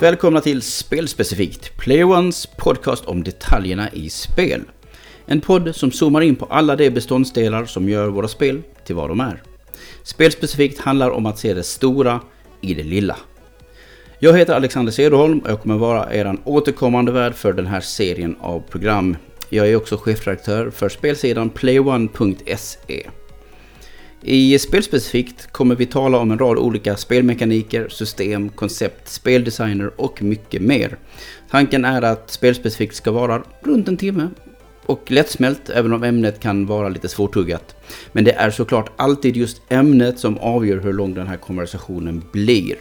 välkomna till Spelspecifikt, PlayOnes podcast om detaljerna i spel. En podd som zoomar in på alla de beståndsdelar som gör våra spel till vad de är. Spelspecifikt handlar om att se det stora i det lilla. Jag heter Alexander Cederholm och jag kommer vara er återkommande värd för den här serien av program. Jag är också chefredaktör för spelsidan playone.se. I Spelspecifikt kommer vi tala om en rad olika spelmekaniker, system, koncept, speldesigner och mycket mer. Tanken är att Spelspecifikt ska vara runt en timme och lättsmält, även om ämnet kan vara lite svårtuggat. Men det är såklart alltid just ämnet som avgör hur lång den här konversationen blir.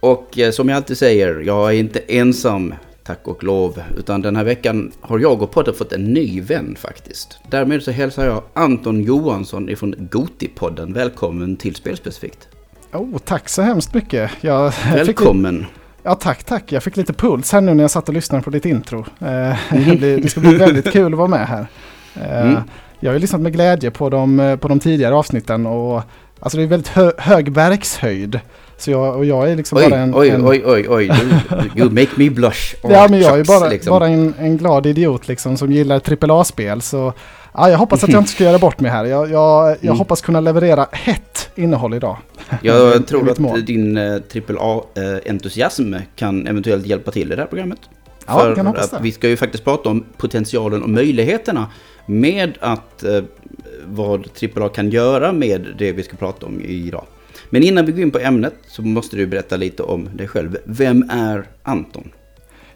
Och eh, som jag alltid säger, jag är inte ensam tack och lov. Utan den här veckan har jag och podden fått en ny vän faktiskt. Därmed så hälsar jag Anton Johansson ifrån Gotipodden välkommen till Spelspecifikt. Oh, tack så hemskt mycket. Jag välkommen. Ja, tack, tack. Jag fick lite puls här nu när jag satt och lyssnade på ditt intro. Eh, det ska bli väldigt kul att vara med här. Eh, mm. Jag har ju lyssnat med glädje på de, på de tidigare avsnitten och alltså det är väldigt hö hög verkshöjd. Så jag, och jag är liksom oj, bara en... Oj, en... oj, oj, oj, you, you make me blush. Ja, men jag är bara, liksom. bara en, en glad idiot liksom som gillar AAA-spel. Så ja, jag hoppas att jag inte ska göra bort mig här. Jag, jag, jag mm. hoppas kunna leverera hett innehåll idag. Jag tror att mål. din AAA-entusiasm eh, kan eventuellt hjälpa till i det här programmet. Ja, För kan att vi ska ju faktiskt prata om potentialen och möjligheterna med att eh, vad AAA kan göra med det vi ska prata om idag. Men innan vi går in på ämnet så måste du berätta lite om dig själv. Vem är Anton?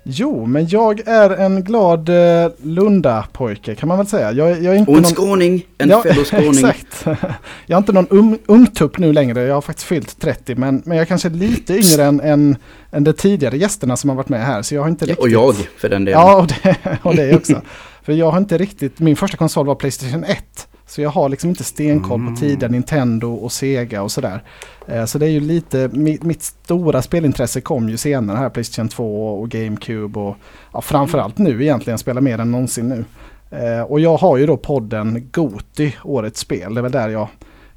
Jo, men jag är en glad eh, Lunda-pojke kan man väl säga. Jag, jag är inte och en någon... skåning, en ja, fellow skåning. Exakt. Jag är inte någon um, ungtupp nu längre, jag har faktiskt fyllt 30. Men, men jag är kanske lite yngre än, än, än de tidigare gästerna som har varit med här. Så jag har inte ja, riktigt... Och jag för den delen. Ja, och det, och det också. för jag har inte riktigt, min första konsol var Playstation 1. Så jag har liksom inte stenkoll på mm. tidiga Nintendo och Sega och sådär. Eh, så det är ju lite, mitt, stora spelintresse kom ju senare här, Playstation 2 och GameCube och ja, framförallt nu egentligen, spelar mer än någonsin nu. Eh, och jag har ju då podden Goti, årets spel. Det är väl där jag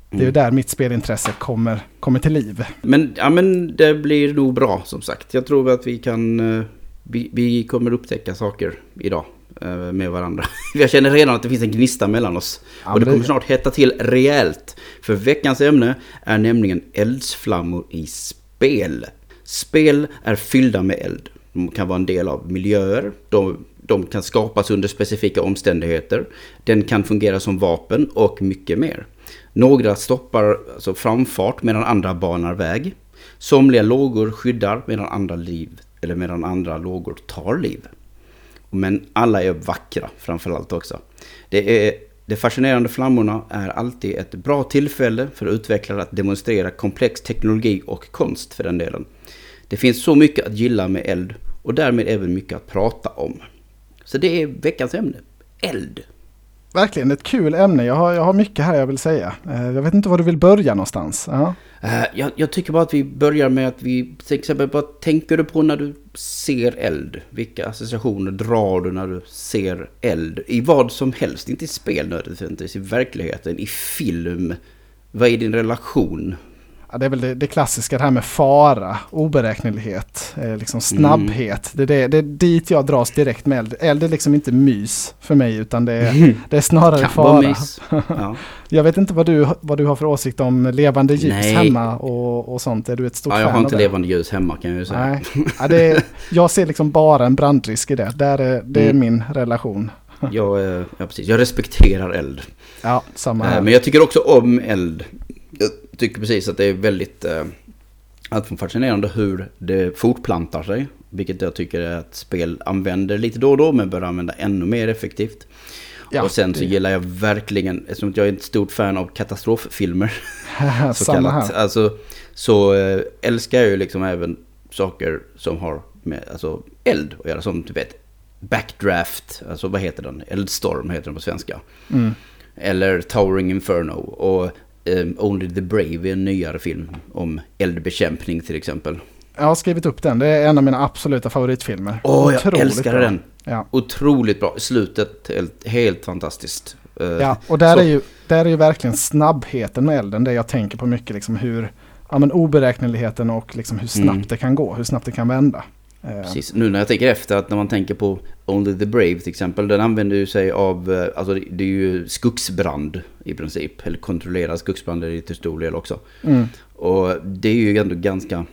det är mm. där mitt spelintresse kommer, kommer till liv. Men, ja, men det blir nog bra som sagt. Jag tror att vi kan... Eh, vi, vi kommer upptäcka saker idag. Eh, med varandra. Jag känner redan att det finns en gnista mellan oss. Ja, och det kommer snart hetta till rejält. För veckans ämne är nämligen eldsflammor i spel. Spel är fyllda med eld. De kan vara en del av miljöer. De, de kan skapas under specifika omständigheter. Den kan fungera som vapen och mycket mer. Några stoppar alltså framfart medan andra banar väg. Somliga lågor skyddar medan andra liv eller medan andra lågor tar liv. Men alla är vackra framförallt också. Det är de fascinerande flammorna är alltid ett bra tillfälle för utvecklare att demonstrera komplex teknologi och konst för den delen. Det finns så mycket att gilla med eld och därmed även mycket att prata om. Så det är veckans ämne. Eld. Verkligen ett kul ämne. Jag har, jag har mycket här jag vill säga. Eh, jag vet inte var du vill börja någonstans. Ja. Eh, jag, jag, tycker bara att vi börjar med att vi till exempel vad tänker du på när du ser eld? Vilka associationer drar du när du ser eld? I vad som helst, inte i spel nödvändigtvis, i verkligheten, i film. Vad är din relation Ja, det är väl det, det, klassiska det här med fara, oberäknelighet, eh, liksom snabbhet. Mm. Det, det, det är dit jag dras direkt med eld. Eld är liksom inte mys för mig utan det är, mm. det är snarare kan fara. Ja. jag vet inte vad du, vad du har för åsikt om levande ljus Nej. hemma och, och sånt. Är du ett stort fan ja, jag har inte levande ljus hemma kan jag ju säga. Nej. Ja, det är, jag ser liksom bara en brandrisk i det. Där är, det är mm. min relation. jag, ja, precis. jag respekterar eld. Ja, samma här. Men jag tycker också om eld jag tycker precis att det är väldigt eh, fascinerande hur det fortplantar sig. Vilket jag tycker är att spel använder lite då och då men bör använda ännu mer effektivt. Ja, och sen så det... gillar jag verkligen, eftersom jag är ett stort fan av katastroffilmer. så Samma kallat. Här. Alltså, så äh, älskar jag ju liksom även saker som har med alltså, eld att göra. Som typ ett backdraft, alltså vad heter den? Eldstorm heter den på svenska. Mm. Eller Towering Inferno. Och Only the Brave är en nyare film om eldbekämpning till exempel. Jag har skrivit upp den. Det är en av mina absoluta favoritfilmer. Åh, jag älskar bra. den. Ja. Otroligt bra. Slutet helt, helt fantastiskt. Uh, ja, och där är, ju, där är ju verkligen snabbheten med elden det jag tänker på mycket. Liksom hur, ja, men oberäkneligheten och liksom hur snabbt Mm. det kan gå, hur snabbt det kan vända. Eh, Precis. Nu när jag tänker efter att när man tänker på Only the Brave till exempel. Den använder ju sig av, eh, alltså det är ju skogsbrand i princip. Eller kontrollerad skogsbrand är det till stor del också. Mm. Och det är ju ändå ganska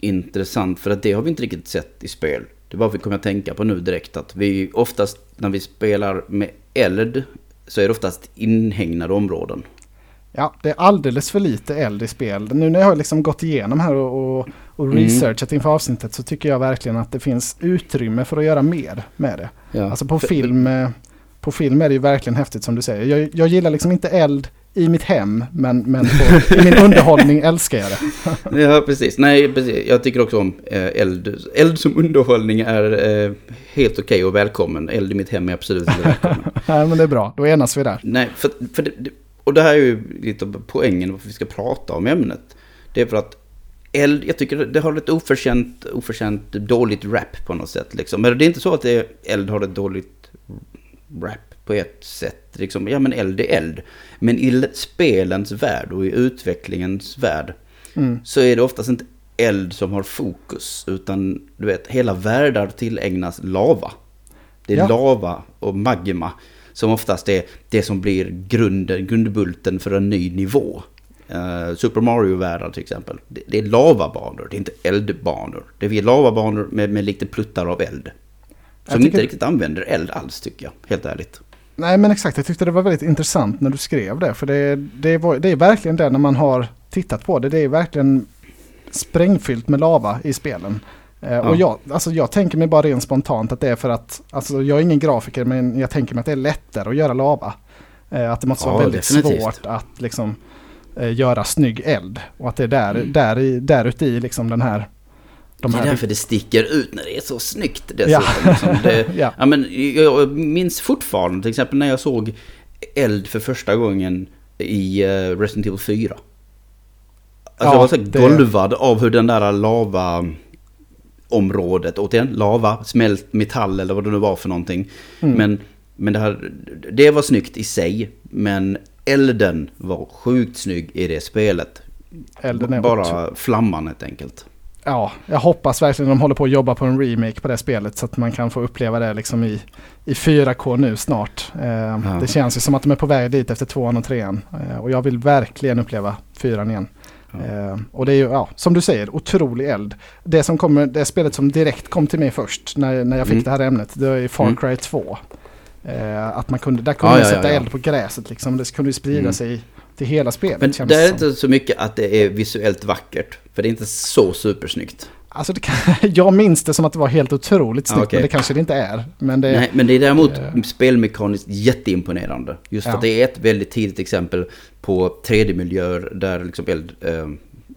intressant för att det har vi inte riktigt sett i spel. Det var vi kommer att tänka på nu direkt att vi oftast när vi spelar med eld så är det oftast inhägnade områden. Ja, det är alldeles för lite eld i spel. Nu när jag har liksom gått igenom här och, och, och Mm. researchat inför avsnittet så tycker jag verkligen att det finns utrymme för att göra mer med det. Ja. Alltså på film, eh, på film är det ju verkligen häftigt som du säger. Jag, jag gillar liksom inte eld i mitt hem, men, men på, i min underhållning älskar jag det. Ja, precis. Nej, precis. Jag tycker också om eh, eld. Eld som underhållning är eh, helt okej och välkommen. Eld i mitt hem är absolut inte välkommen. Nej, men det är bra, då enas vi där. Nej, för, för det, det- och det här är ju lite av poängen varför vi ska prata om ämnet. Det är för att eld, jag tycker det har ett oförtjänt, oförtjänt dåligt rap på något sätt. Liksom. Men det är inte så att det, eld har ett dåligt rap på ett sätt. Liksom, ja men eld är eld. Men i spelens värld och i utvecklingens värld Mm. så är det oftast inte eld som har fokus. Utan du vet, hela världar tillägnas lava. Det är Ja. lava och magma som oftast är det som blir grunden, grundbulten för en ny nivå. Eh, Super Mario-världar till exempel. Det, det är lavabanor, det är inte eldbanor. Det är lavabanor med, med lite pluttar av eld. Som tycker- inte riktigt använder eld alls tycker jag, helt ärligt. Nej men exakt, jag tyckte det var väldigt intressant när du skrev det. För det, det, var, det är verkligen det när man har tittat på det. Det är verkligen sprängfyllt med lava i spelen. Eh, Och jag, alltså jag tänker mig bara rent spontant att det är för att, alltså jag är ingen grafiker men jag tänker mig att det är lättare att göra lava. Eh, att det måste vara Ja, väldigt definitivt. svårt att liksom eh, göra snygg eld. Och att det är där, Mm. där, i, där ute i liksom den här... De det är därför det sticker ut när det är så snyggt dessutom. Ja. Liksom det, Ja. ja. men jag minns fortfarande till exempel när jag såg eld för första gången i eh, Resident Evil 4. Alltså Ja, jag var så det- golvad av hur den där lava området, återigen lava, smält metall eller vad det nu var för någonting. Mm. Men, men det, här, det var snyggt i sig, men elden var sjukt snygg i det spelet. elden är Bara flamman helt enkelt. Ja, jag hoppas verkligen de håller på att jobba på en remake på det spelet så att man kan få uppleva det liksom i, i 4K nu snart. Eh, Det känns ju som att de är på väg dit efter tvåan och trean. Eh, och jag vill verkligen uppleva fyran igen. Ja. Eh, och det är ju, ja, som du säger, otrolig eld. Det, som kommer, det spelet som direkt kom till mig först när, när jag fick Mm. det här ämnet, det är Far Mm. Cry 2. Eh, att man kunde, där kunde Ja, man ja, sätta ja, ja. eld på gräset liksom. Det kunde ju sprida Mm. sig till hela spelet. Men känns det är inte så mycket att det är visuellt vackert. För det är inte så supersnyggt. Alltså det kan, jag minns det som att det var helt otroligt snyggt, Ah, okej. men det kanske det inte är. Men det, Nej, men det är däremot Eh. spelmekaniskt jätteimponerande. Just för Ja. att det är ett väldigt tidigt exempel på 3D-miljöer där liksom eld eh,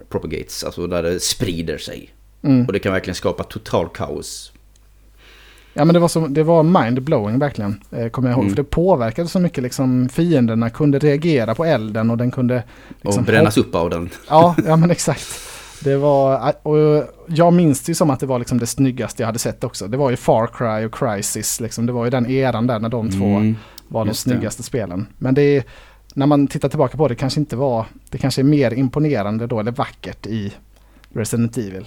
propagates, alltså där det sprider sig. mm. Och det kan verkligen skapa total kaos. Ja men det var, så, det var mind-blowing verkligen, eh, kommer jag ihåg. Mm. För det påverkade så mycket, liksom fienderna kunde reagera på elden och den kunde... Liksom, och brännas upp av den. Ja, ja men exakt. Det var, och jag minns det ju som att det var liksom det snyggaste jag hade sett också. Det var ju Far Cry och Crysis, liksom. det var ju den eran där när de två Mm. var de just det. snyggaste spelen. Men det är, när man tittar tillbaka på det kanske inte var, det kanske är mer imponerande då, eller vackert i Resident Evil.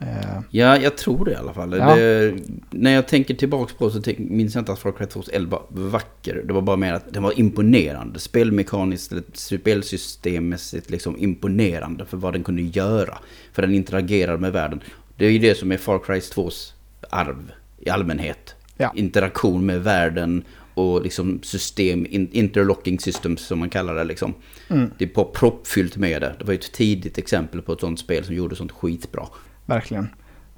Eh, Ja, jag tror det i alla fall. Ja. Det, när jag tänker tillbaka på så minns jag inte att Far Cry 2 eld var vacker. Det var bara mer att den var imponerande. Spelmekaniskt, spelsystemmässigt liksom imponerande för vad den kunde göra. För den interagerade med världen. Det är ju det som är Far Cry 2s arv i allmänhet. Ja. Interaktion med världen och liksom system, in, interlocking systems som man kallar det liksom. mm, Det är proppfyllt med det. Det var ju ett tidigt exempel på ett sånt spel som gjorde sånt skitbra. Verkligen.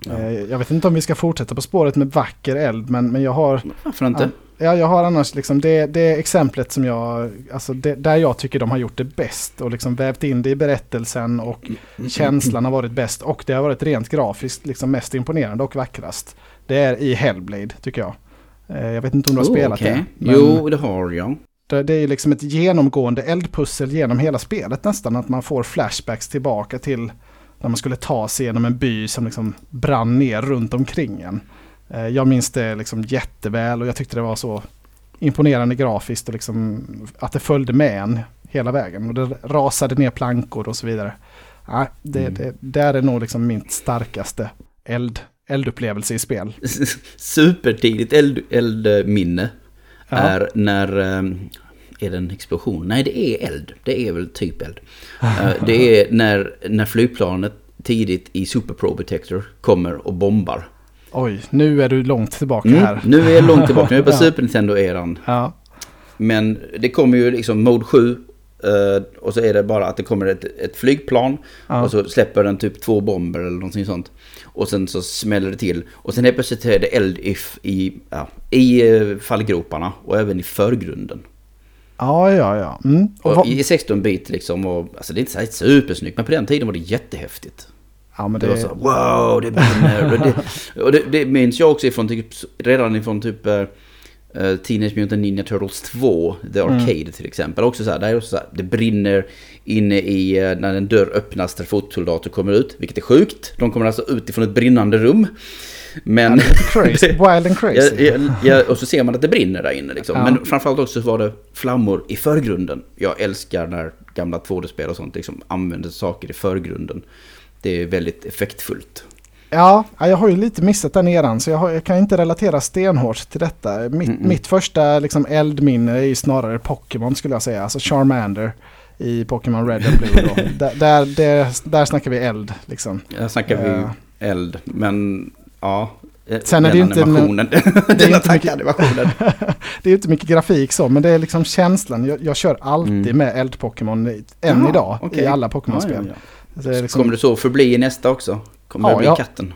Ja. Eh, jag vet inte om vi ska fortsätta på spåret med vacker eld, men, men jag har Varför inte? Ja, jag har annars liksom det, det exemplet som jag, alltså det, där jag tycker de har gjort det bäst och liksom vävt in det i berättelsen och känslan har varit bäst och det har varit rent grafiskt liksom mest imponerande och vackrast. Det är i Hellblade tycker jag. Eh, Jag vet inte om du har Oh, spelat okej. det. Jo, det har jag. Det, det är liksom ett genomgående eldpussel genom hela spelet nästan. Att man får flashbacks tillbaka till när man skulle ta sig genom en by som liksom brann ner runt omkring en. Eh, Jag minns det liksom jätteväl och jag tyckte det var så imponerande grafiskt och liksom att det följde med en hela vägen. Och det rasade ner plankor och så vidare. Nej, det, Mm. det, där är nog liksom min starkaste eld, eldupplevelse i spel. Supertidigt eld, eldminne Ja. är när... ehm, Är det en explosion? Nej, det är eld. Det är väl typ eld. Eh, det är när, när flygplanet tidigt i Super Pro Protector kommer och bombar. Oj, nu är du långt tillbaka Mm, här. nu är jag långt tillbaka, nu är jag på Ja. Super Nintendo-eran. Ja, Men det kommer ju liksom Mode 7 eh, och så är det bara att det kommer ett, ett flygplan Ja. och så släpper den typ två bomber eller någonting sånt. Och sen så smäller det till. Och sen helt plötsligt är det eld i, i, ja, i eh, fallgroparna och även i förgrunden. Ja, ja. ja. Mm. Och Och I 16-bit liksom. Och, alltså det är inte så supersnyggt men på den tiden var det jättehäftigt. ja, men Det, det, var så wow, det brinner. och det, och det, det minns jag också ifrån typ, redan ifrån typ eh, Teenage Mutant Ninja Turtles 2, The Mm. Arcade till exempel. Också så här, där är också så här, det brinner inne i, eh, när en dörr öppnas där fotsoldater kommer ut, vilket är sjukt. De kommer alltså ut ifrån ett brinnande rum. Men... crazy. Wild and crazy. Ja, ja, och så ser man att det brinner där inne liksom. Ja. Men framförallt också så var det flammor i förgrunden. Jag älskar när gamla 2D-spel och sånt liksom använder saker i förgrunden. Det är väldigt effektfullt. Ja, ja, jag har ju lite missat den eran så jag, har, jag kan inte relatera stenhårt till detta. Mitt, Mm-mm. mitt första liksom, eldminne är ju snarare Pokémon skulle jag säga. Alltså Charmander i Pokémon Red and Blue. Där, där, där, där snackar vi eld liksom. Här snackar vi eld, men ja. eh, Sen är det ju inte en- animationen. det är den inte mycket- animationen. Det är inte mycket grafik så, men det är liksom känslan. Jag, jag kör alltid Mm. med eld-Pokémon än Jaha, idag okej. i alla Ja, Pokémon-spel. ja, är ja. liksom- Kommer det så förbli i nästa också? Kommer Ja, det bli ja. katten?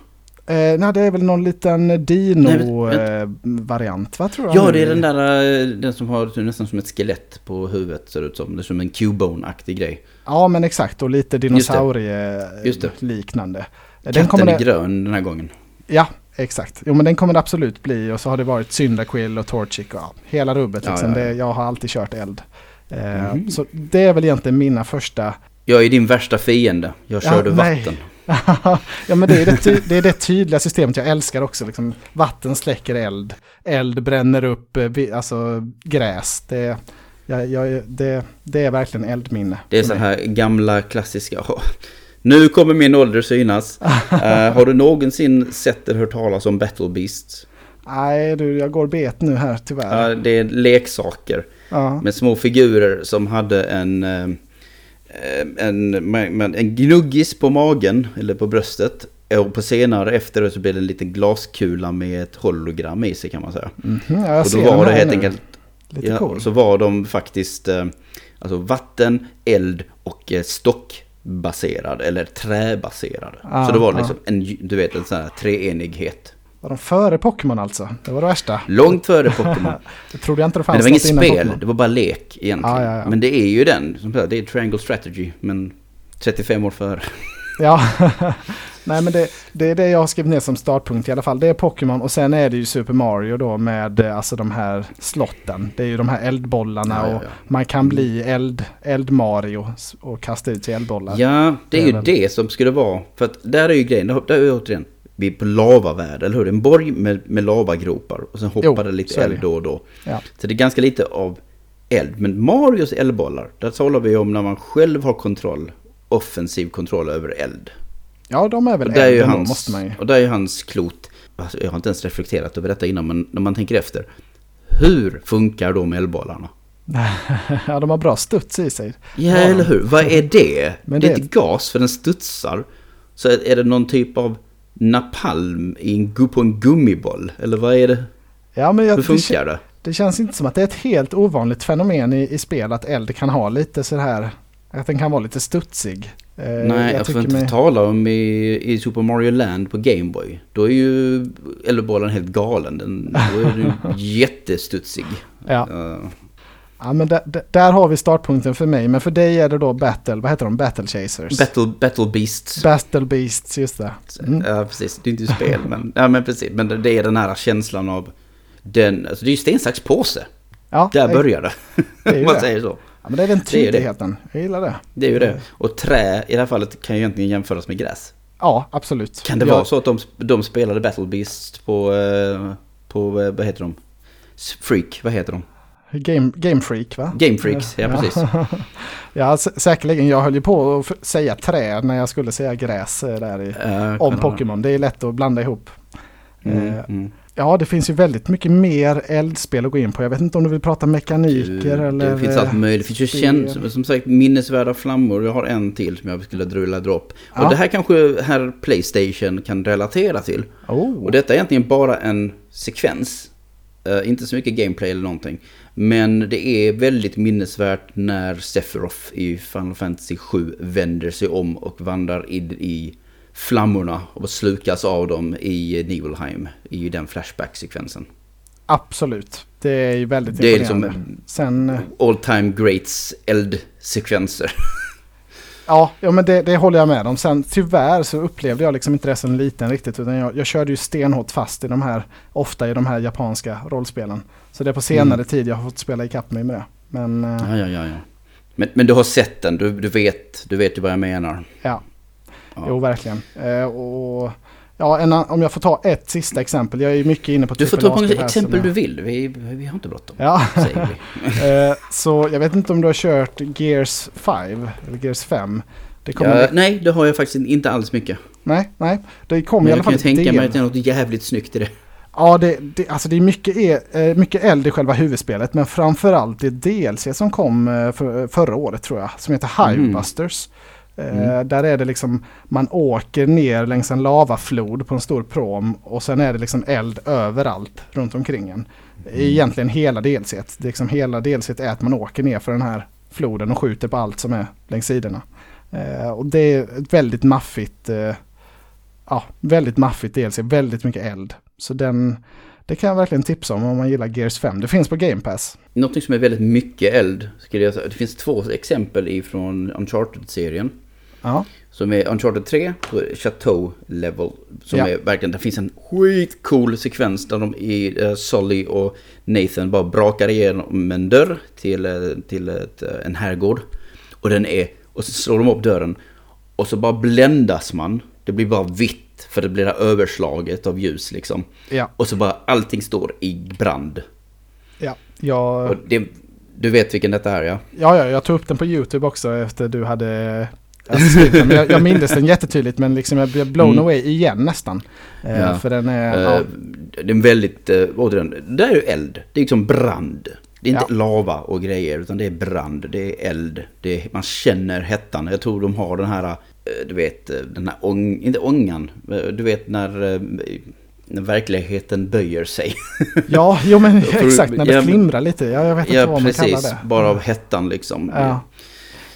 Eh, nej, det är väl någon liten Dino-variant, va tror jag? Ja, det är den där eh, den som har nästan som ett skelett på huvudet ser det ut som. Det är som en Cubone-aktig grej. Ja, men exakt. Och lite dinosaurie-liknande. Katten kommer är grön den här gången. Ja, exakt. Jo, men den kommer det absolut bli. Och så har det varit Syndaquill och Torchic och ja, hela rubbet. Ja, Liksom. ja. Det, jag har alltid kört eld. Eh, Mhm. Så det är väl egentligen mina första... Jag är din värsta fiende. Jag Ja, körde vatten. ja men det är det, ty- det är det tydliga systemet jag älskar också. Liksom, vatten släcker eld. Eld bränner upp eh, alltså, gräs. Det, jag, jag, det, det är verkligen eldminne. Det är så här gamla klassiska... Nu kommer min ålder synas. Eh, har du någonsin sett eller hört talas om Battle Beasts? Nej du, jag går bet nu här tyvärr. Uh, det är leksaker Ja. med små figurer som hade en... eh, en, en, en gnuggis på magen eller på bröstet. Och på senare efter det så blev det en liten glaskula med ett hologram i sig kan man säga. Mhm, ja, jag och då ser var det helt nu. enkelt Lite Ja, cool. så var de faktiskt eh, alltså vatten, eld och eh, stockbaserad eller träbaserad. Ah, så det var ah. liksom en, du vet, en sån här treenighet. Var de före Pokémon alltså? Det var det värsta. Långt före Pokémon. Det trodde jag inte det fanns Men det var inget spel, Pokémon. det var bara lek egentligen. Ah, ja, ja. Men det är ju den, det är Triangle Strategy, men 35 år före. Ja, nej men det, det är det jag har skrivit ner som startpunkt i alla fall. Det är Pokémon och sen är det ju Super Mario då med eh, alltså de här slotten. Det är ju de här eldbollarna Ja, ja, och ja. man kan bli eld, eld-Mario och kasta ut sig eldbollar. Ja, det är Det är ju det som skulle vara. För att där är ju grejen, där är ju återigen, vi är på lavavärld, eller hur? En borg med, med lavagropar och sen hoppar Jo, det lite eld då och då. Så det är ganska lite av eld. Men Marios eldbollar, där talar vi om när man själv har kontroll, offensiv kontroll över eld. Ja, de är väl Och där är ju eld ändå, hans, måste man ju. och där är ju hans klot, alltså jag har inte ens reflekterat över detta innan, men när man tänker efter. Hur funkar de eldbollarna? ja, de har bra studs i sig. Ja, Ja. eller hur? Vad är det? Men det är det- inte gas för den studsar. Så är det någon typ av napalm i en, gu- på en gummiboll? Eller vad är det? Ja, men jag, Hur det, funkar det? det känns inte som att det är ett helt ovanligt fenomen i, i spel att eld kan ha lite så här, att den kan vara lite studsig. Eh, Nej, jag, får tycker inte mig- tala om i, i Super Mario Land på Game Boy. Då är ju eldbollen helt galen. Den, då är den jättestudsig. Ja. Uh, Ja, men där, där- har vi startpunkten för mig. Men för dig är det då Battle, vad heter de? Battle Chasers? Battle, Battle Beasts. Battle Beasts, just det. Mm. Ja, precis. Det är inte spel, men, ja, men precis. Men det är den här känslan av den, alltså det är ju sten, sax, påse. Ja, Där det- börjar det. det Om man säger så. Ja, men det är den Det är det. tydligheten. Jag gillar det. Det är ju det. Och trä i det här fallet kan ju egentligen jämföras med gräs. Ja, absolut. Kan det jag, vara så att de, de spelade Battle Beasts på, eh, på, eh, vad heter de? Freak, vad heter de? Game, Game Freak va? Game Freaks, ja, precis. ja, säkerligen. Jag höll ju på att säga trä när jag skulle säga gräs eh, där i, uh, om Pokémon. Det är lätt att blanda ihop. Mm, uh, mm. Ja, det finns ju väldigt mycket mer eldspel att gå in på. Jag vet inte om du vill prata mekaniker det, eller... Det finns allt möjligt. Det finns ju känd, som sagt minnesvärda flammor. Jag har en till som jag skulle drulla dropp. Ja. Och det här kanske här Playstation kan relatera till. Oh. Och detta är egentligen bara en sekvens. Uh, inte så mycket gameplay eller någonting. Men det är väldigt minnesvärt när Sephiroth i Final Fantasy 7 vänder sig om och vandrar in i flammorna och slukas av dem i Nibelheim i den Flashback-sekvensen. Absolut. Det är ju väldigt Det är liksom Sen, eh, all time greats eldsekvenser. Ja, ja men det, det, håller jag med om. Sen tyvärr så upplevde jag liksom inte det som liten riktigt. Utan jag, jag körde ju stenhårt fast i de här, ofta i de här japanska rollspelen. Så det är på senare mm. tid jag har fått spela ikapp mig med det. Men, eh, ja, ja, ja, ja. Men, men du har sett den, du, du, vet, du vet ju vad jag menar. Ja, ja. jo verkligen. Eh, och Ja, en, om jag får ta ett sista exempel. Jag är mycket inne på Du får ta hur många exempel du vill. Vi, vi har inte bråttom. Ja. eh, så jag vet inte om du har kört Gears 5 eller Gears 5. Det ja, nej, det har jag faktiskt inte alls mycket. Nej, nej. Det kom i alla fall Jag kan tänka mig att det är något jävligt snyggt i det. Ja, det, det, alltså det är mycket, e, mycket eld i själva huvudspelet. Men framförallt det DLC som kom eh, för, förra året tror jag. Som heter Hivebusters. Mm. Mm. Eh, där är det liksom, man åker ner längs en lavaflod på en stor prom och sen är det liksom eld överallt runt omkring en. Mm. Egentligen hela delset. Det är liksom hela delset är att man åker ner för den här floden och skjuter på allt som är längs sidorna. Eh, och det är ett väldigt maffigt, eh, ja, väldigt maffigt DLC, väldigt mycket eld. Så den, det kan jag verkligen tipsa om om man gillar Gears 5. Det finns på Game Pass. Någonting som är väldigt mycket eld, skulle jag säga. Det finns två exempel ifrån Uncharted-serien. Ja. Som är Uncharted 3 på Chateau Level. Som ja. är verkligen, det finns en skitcool sekvens där de i uh, Solly och Nathan bara brakar igenom en dörr till, uh, till ett, uh, en herrgård. Och den är, och så slår de upp dörren. Och så bara bländas man. Det blir bara vitt för det blir det överslaget av ljus liksom. Ja. Och så bara allting står i brand. Ja, jag... Det, du vet vilken detta är ja? Ja, ja, jag tog upp den på YouTube också efter du hade Alltså, jag, jag minns den jättetydligt men liksom jag blev blown mm. away igen nästan. Eh, ja. För den är... Uh, ja. Det är väldigt, uh, återigen, det är ju eld. Det är liksom brand. Det är inte ja. lava och grejer utan det är brand, det är eld. Det är, man känner hettan. Jag tror de har den här, du vet, den här ång, inte ångan. Du vet när, när verkligheten böjer sig. Ja, jo men exakt när det flimrar lite. Ja, jag vet inte ja, vad man kallar det. bara av hettan liksom. Ja.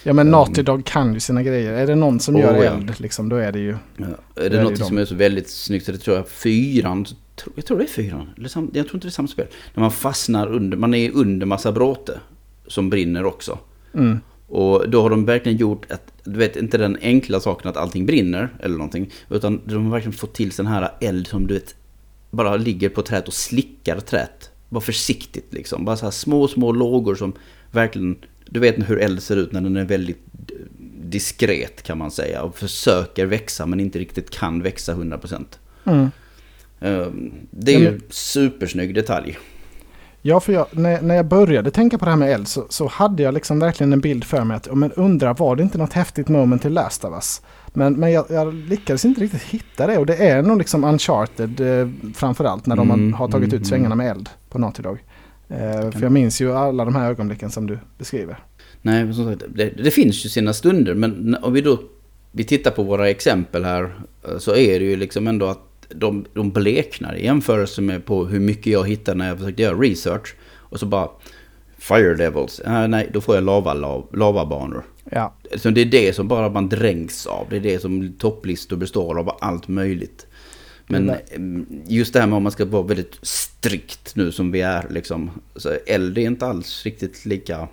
Ja men Naughty Dog kan ju sina grejer. Är det någon som oh, gör eld ja. liksom, då är det ju... Ja. Är det, är något som är så väldigt snyggt det tror jag fyran, jag tror det är fyran, jag tror inte det är samma spel. När man fastnar under, man är under massa bråte som brinner också. Mm. Och då har de verkligen gjort att, du vet inte den enkla saken att allting brinner eller någonting. Utan de har verkligen fått till sån här eld som du vet bara ligger på träet och slickar träet. Bara försiktigt liksom. Bara så här små, små lågor som verkligen du vet hur eld ser ut när den är väldigt diskret kan man säga. Och försöker växa men inte riktigt kan växa 100%. Mm. Ehm, det är ju en supersnygg detalj. Ja, för jag, när, när jag började tänka på det här med eld så, så hade jag liksom verkligen en bild för mig att men undrar var det inte något häftigt moment till Last of Us? Men, men jag, jag, lyckades inte riktigt hitta det och det är nog liksom Uncharted eh, framförallt när de mm, har tagit mm, ut svängarna med eld på Naughty Dog. Eh, för jag minns ju alla de här ögonblicken som du beskriver. Nej, som sagt, det, det finns ju sina stunder. Men om vi då vi tittar på våra exempel här eh, så är det ju liksom ändå att de, de bleknar i jämförelse med på hur mycket jag hittar när jag försökte göra research. Och så bara Fire Levels, äh, nej då får jag lava, lav, lavabanor. Ja. Så det är det som bara man dränks av. Det är det som topplistor består av allt möjligt. Men mm. just det här med om man ska vara väldigt strikt nu som vi är liksom. Så eld är inte alls riktigt lika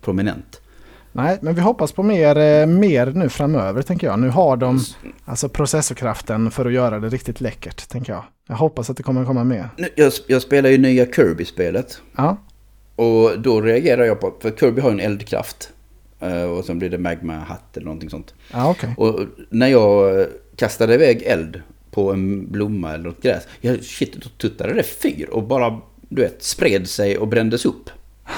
prominent. Nej, men vi hoppas på mer, eh, mer nu framöver tänker jag. Nu har de alltså processorkraften för att göra det riktigt läckert tänker jag. Jag hoppas att det kommer komma mer. Jag, jag spelar ju nya Kirby-spelet. Ja. Och då reagerar jag på, för Kirby har en eldkraft. Eh, och sen blir det magma-hatt eller någonting sånt. Ja, okay. Och när jag kastade iväg eld på en blomma eller något gräs. Ja, shit, då tuttade det fyr och bara, du vet, spred sig och brändes upp.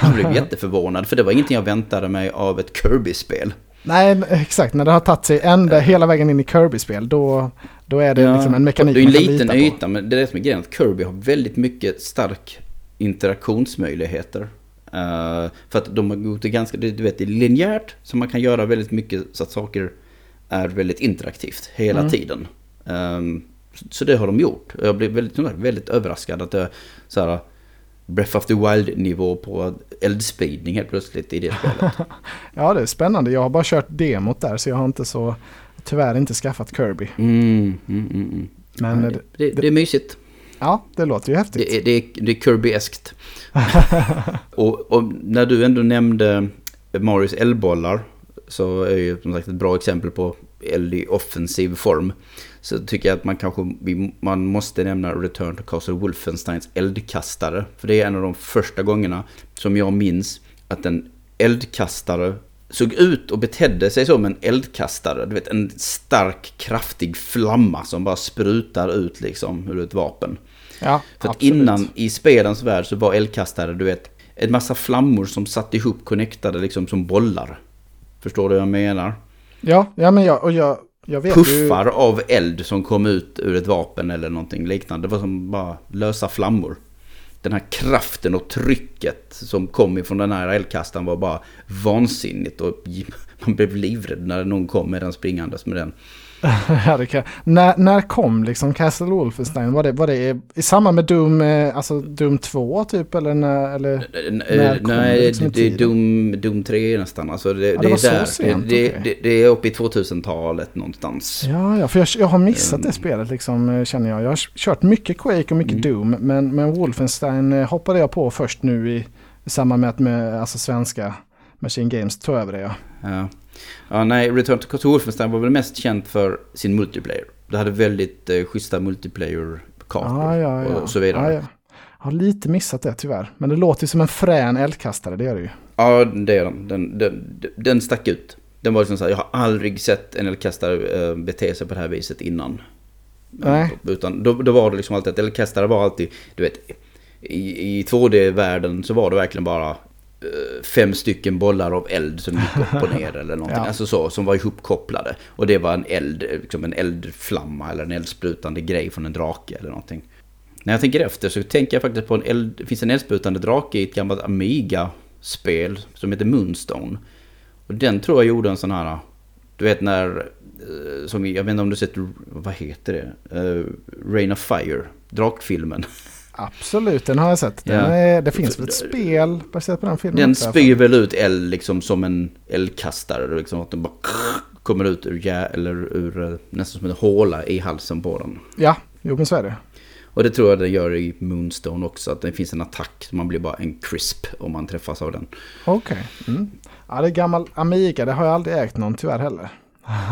Jag blev jätteförvånad för det var ingenting jag väntade mig av ett Kirby-spel. Nej, exakt. När det har tagit sig ända, hela vägen in i Kirby-spel, då, då är det Ja, liksom en mekanik Det är en liten yta, men det är det som är grejen. Att Kirby har väldigt mycket stark interaktionsmöjligheter. Eh, för att de har gjort det ganska, du vet, det är linjärt. Så man kan göra väldigt mycket så att saker är väldigt interaktivt hela Mm. tiden. Ehm, så- det har de gjort. Jag blev väldigt, väldigt överraskad att det är så här Breath of the Wild-nivå på eldspridning helt plötsligt i det spelet. Ja, det är spännande. Jag har bara kört demot där, så jag har inte så... Tyvärr inte skaffat Kirby. Mm, mm, mm, mm. Men Ja, det, det, det, är mysigt. ja, det låter ju häftigt. Det är, det det är Kirby-eskt. och, och när du ändå nämnde Marios eldbollar så är ju som sagt ett bra exempel på eld i offensiv form. Så tycker jag att man kanske man måste nämna Return to Castle Wolfensteins eldkastare. För det är en av de första gångerna som jag minns att en eldkastare såg ut och betedde sig som en eldkastare. Du vet en stark kraftig flamma som bara sprutar ut liksom ur ett vapen. Ja, För att absolut. innan i spelens värld så var eldkastare, du vet, en massa flammor som satt ihop connectade liksom som bollar. Förstår du vad jag menar? Ja, ja men jag, och jag, jag vet Puffar av eld som kom ut ur ett vapen eller någonting liknande. Det var som bara lösa flammor. Den här kraften och trycket som kom ifrån den här eldkastaren var bara vansinnigt. Och man blev livrädd när någon kom med den springandes med den. ja, det kan, när, när kom liksom Castle Wolfenstein? Var det, var det i, i samband med Doom, eh, alltså Doom 2 typ? Eller när, eller? När det Nej, liksom i det är? Doom, Doom 3 nästan. Alltså det, det det, var är där. sent, det, okej. det, det är uppe i 2000-talet någonstans. Ja, ja, för jag, jag har missat Mm. det spelet liksom, eh, känner jag. Jag har kört mycket Quake och mycket Doom, men, men Wolfenstein eh, hoppade jag på först nu i, i samband med att med, alltså svenska Machine Games tog över det. Ja. Ja. ja, nej, Return to Wolfenstein var väl mest känt för sin multiplayer. Det hade väldigt eh, schyssta multiplayer-kartor Ja, ja, ja. och så vidare. Ja, ja. Jag har lite missat det tyvärr. Men det låter ju som en frän eldkastare, det gör det ju. Ja, det är den. Den, den. den stack ut. Den var liksom så här, jag har aldrig sett en eldkastare eh, bete sig på det här viset innan. Nej. Utan då, då var det liksom alltid att eldkastare var alltid, du vet, i, i 2D-världen så var det verkligen bara fem stycken bollar av eld som gick upp och ner eller någonting. Ja. Alltså så, som var ihopkopplade. Och det var en eld, liksom en eldflamma eller en eldsprutande grej från en drake eller någonting. När jag tänker efter så tänker jag faktiskt på en eld, det finns en eldsprutande drake i ett gammalt Amiga-spel som heter Moonstone. Och den tror jag gjorde en sån här, du vet när, eh, som, jag vet inte om du sett, vad heter det? Uh, Rain of Fire, drakfilmen. Absolut, den har jag sett. Den Ja. är, det finns väl ett spel baserat på den filmen? Den spyr väl ut eld liksom som en eldkastare. Liksom att den bara kommer ut ur, eller ur eh, nästan som en håla i halsen på den. Ja, jo men så är det. Och det tror jag det gör i Moonstone också. Att det finns en attack. Man blir bara en crisp om man träffas av den. Okej. Mm. Ja, det är gammal Amiga. Det har jag aldrig ägt någon tyvärr heller.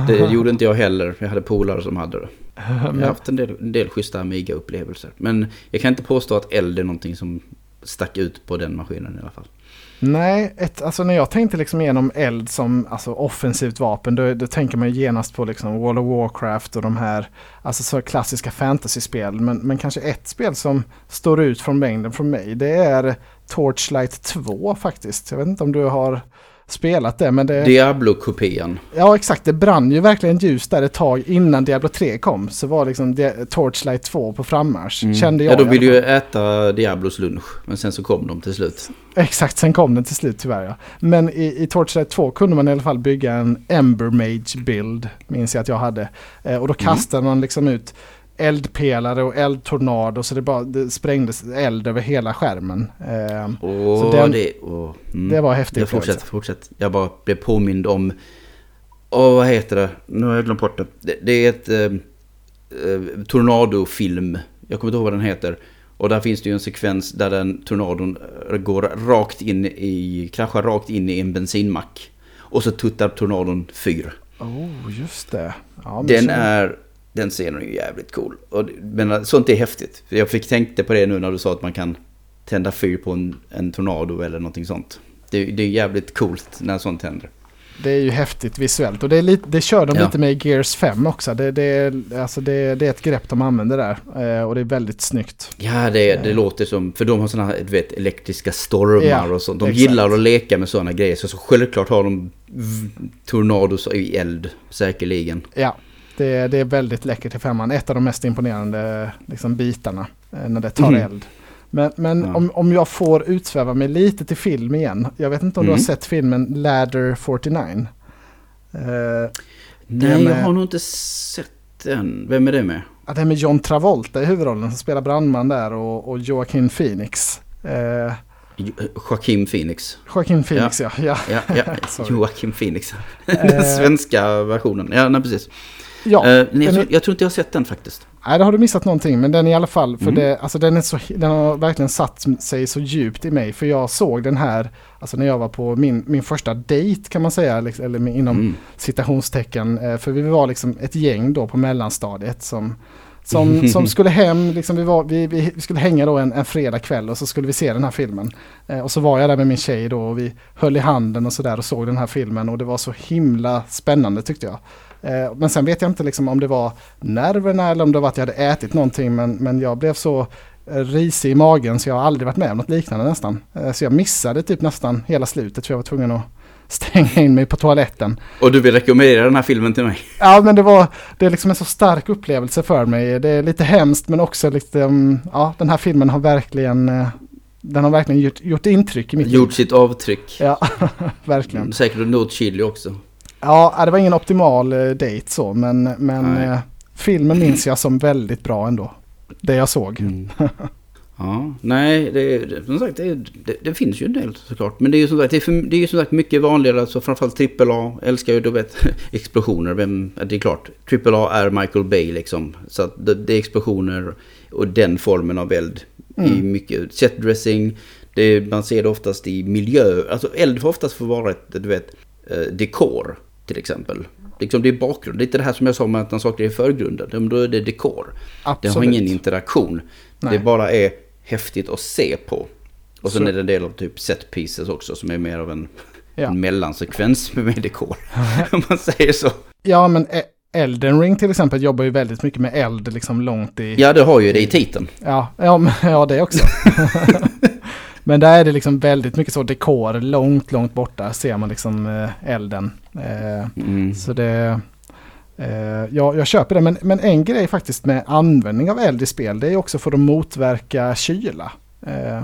Det gjorde inte jag heller. Jag hade polare som hade det. Jag har haft en del, en del schyssta Amiga-upplevelser. Men jag kan inte påstå att eld är någonting som stack ut på den maskinen i alla fall. nej, ett, alltså när jag tänkte liksom igenom eld som alltså, offensivt vapen, då, då tänker man genast på liksom World of Warcraft och de här alltså, så klassiska fantasyspel. Men, men kanske ett spel som står ut från mängden från mig, det är Torchlight 2 faktiskt. Jag vet inte om du har spelat det, men det... Diablo-kopian. Ja exakt, det brann ju verkligen ljus där ett tag innan Diablo 3 kom. Så var liksom Di- Torchlight 2 på frammarsch. Kände jag Mm. Ja, de ville ju äta Diablos lunch. Men sen så kom de till slut. Exakt, sen kom den till slut tyvärr ja. Men i, i Torchlight 2 kunde man i alla fall bygga en Ember Mage bild. Minns jag att jag hade. Eh, och då kastade man liksom ut eldpelare och eldtornado så det bara det sprängdes eld över hela skärmen. Eh, Åh, Så den- det, åh, mm. det var häftigt. Jag fortsätt, fortsätt. Jag bara blev påmind om... Åh, vad heter det? Nu har jag glömt bort det. Det, det är ett eh, eh, tornadofilm. Jag kommer inte ihåg vad den heter. Och där finns det ju en sekvens där den tornadon eh, går rakt in i... Kraschar rakt in i en bensinmack. Och så tuttar tornadon fyr. Oh, just det. Ja, Den så- är... Den scenen är ju jävligt cool. Och, men sånt är häftigt. Jag fick tänkte på det nu när du sa att man kan tända fyr på en, en tornado eller någonting sånt. Det, det är jävligt coolt när sånt händer. det är ju häftigt visuellt. Och det, är lite, det kör de Ja. lite med i Gears 5 också. Det, det, är- alltså det, det är ett grepp de använder där. Eh, och det är väldigt snyggt. Ja, det, det låter som... För de har såna här, du vet, elektriska stormar Ja, och sånt. De exakt. gillar att leka med sådana grejer. Så, så självklart har de tornados i eld, säkerligen. Ja, det, det är väldigt läckert i femman. Ett av de mest imponerande liksom, bitarna eh, när det tar Mhm. eld. Men, men Ja. om, om jag får utsväva mig lite till film igen. Jag vet inte om du Mm. har sett filmen Ladder 49? Eh, Nej, Den jag har nog inte sett den. Vem är det med? Ja, det är med John Travolta i huvudrollen som spelar brandman där och, och Joaquin Phoenix. Eh, Jo- Joaquin Phoenix. Joaquin Phoenix ja. ja. Ja, ja. Joaquin Phoenix. Eh. Den svenska versionen. Ja, nej, precis. Ja. Eh, nej, jag, är, jag tror inte jag har sett den faktiskt. nej, då har du missat någonting. Men den i alla fall, för Mm. det, alltså, den, är så, den har verkligen satt sig så djupt i mig. För jag såg den här, alltså när jag var på min, min första date kan man säga, liksom, eller inom Mm. citationstecken. Eh, För vi var liksom ett gäng då på mellanstadiet som, som, som skulle hem, liksom vi, var, vi vi skulle hänga då en, en fredag kväll och så skulle vi se den här filmen. Eh, och så var jag där med min tjej då och vi höll i handen och sådär och såg den här filmen och det var så himla spännande tyckte jag. Eh, men sen vet jag inte liksom om det var nerverna eller om det var att jag hade ätit någonting men, men jag blev så risig i magen så jag har aldrig varit med om något liknande nästan. Eh, så jag missade typ nästan hela slutet för jag var tvungen att stänga in mig på toaletten. Och du vill rekommendera den här filmen till mig? Ja men det var, det är liksom en så stark upplevelse för mig. Det är lite hemskt men också lite, mm, ja den här filmen har verkligen, eh, den har verkligen gjort, gjort intryck i mitt Gjort sitt avtryck. Ja, verkligen. Säkert något chili också. Ja, det var ingen optimal eh, date så men, men eh, filmen minns jag som väldigt bra ändå. Det jag såg. Mm. Ja, nej, det, det, som sagt, det, det, det finns ju en del såklart. Men det är ju som sagt, det är, för, det är ju som sagt mycket vanligare, alltså framförallt AAA. Älskar ju, du vet, explosioner. Vem, det är klart, AAA är Michael Bay liksom. Så att det, är explosioner och den formen av eld i Mm. mycket setdressing. Man ser det oftast i miljö, alltså eld får oftast få vara ett, du vet, eh, dekor till exempel. Liksom det är bakgrund, lite det här som jag sa med att när saker är i förgrunden, då är det dekor. Det Absolut. har ingen interaktion. Nej. Det bara är häftigt att se på. Och sen Så- är det en del av typ set pieces också som är mer av en, Ja. en mellansekvens med dekor. Om man säger så. Ja men E- Elden Ring till exempel jobbar ju väldigt mycket med eld liksom långt i... Ja, det har ju det i titeln. Ja, ja, men, ja det också. men där är det liksom väldigt mycket så dekor, långt, långt borta ser man liksom eh, elden. Eh, Mm. så det... Eh, ja, jag köper det, men, men en grej faktiskt med användning av eld i spel, det är också för att motverka kyla. Eh,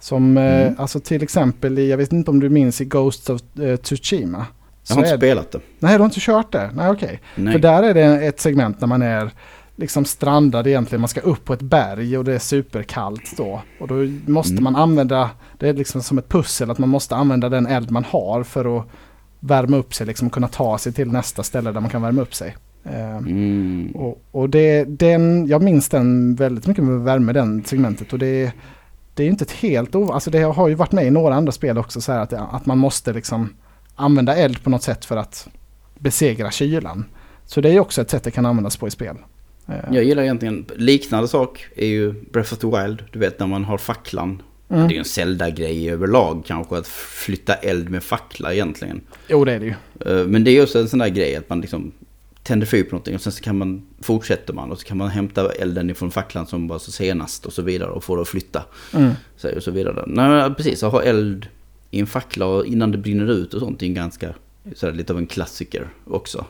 som Mm. alltså till exempel i, jag vet inte om du minns i Ghost of Tsushima. Jag har inte spelat det. Nej, du har inte kört det? Nej, okej. Nej. För där är det ett segment när man är liksom strandad egentligen. Man ska upp på ett berg och det är superkallt då. Och då måste Mm. man använda, det är liksom som ett pussel, att man måste använda den eld man har för att värma upp sig, liksom kunna ta sig till nästa ställe där man kan värma upp sig. Eh, Mm. och och det, den, jag minns den väldigt mycket med värme, den segmentet. Och det, det är inte ett helt ov... Alltså det har ju varit med i några andra spel också så här att, att man måste liksom använda eld på något sätt för att besegra kylan. Så det är ju också ett sätt det kan användas på i spel. Eh, Jag gillar egentligen, liknande sak är ju Breath of the Wild. Du vet när man har facklan. mm. Det är ju en Zelda-grej överlag kanske att flytta eld med fackla egentligen. Jo det är det ju. Eh, Men det är också en sån där grej att man liksom tänder fyr på någonting och sen så kan man, fortsätter man och så kan man hämta elden ifrån facklan som var så senast och så vidare och få det att flytta. Mm. Så, och så vidare. Nej precis, att ha eld i en fackla innan det brinner ut och sånt är en ganska, så här, lite av en klassiker också.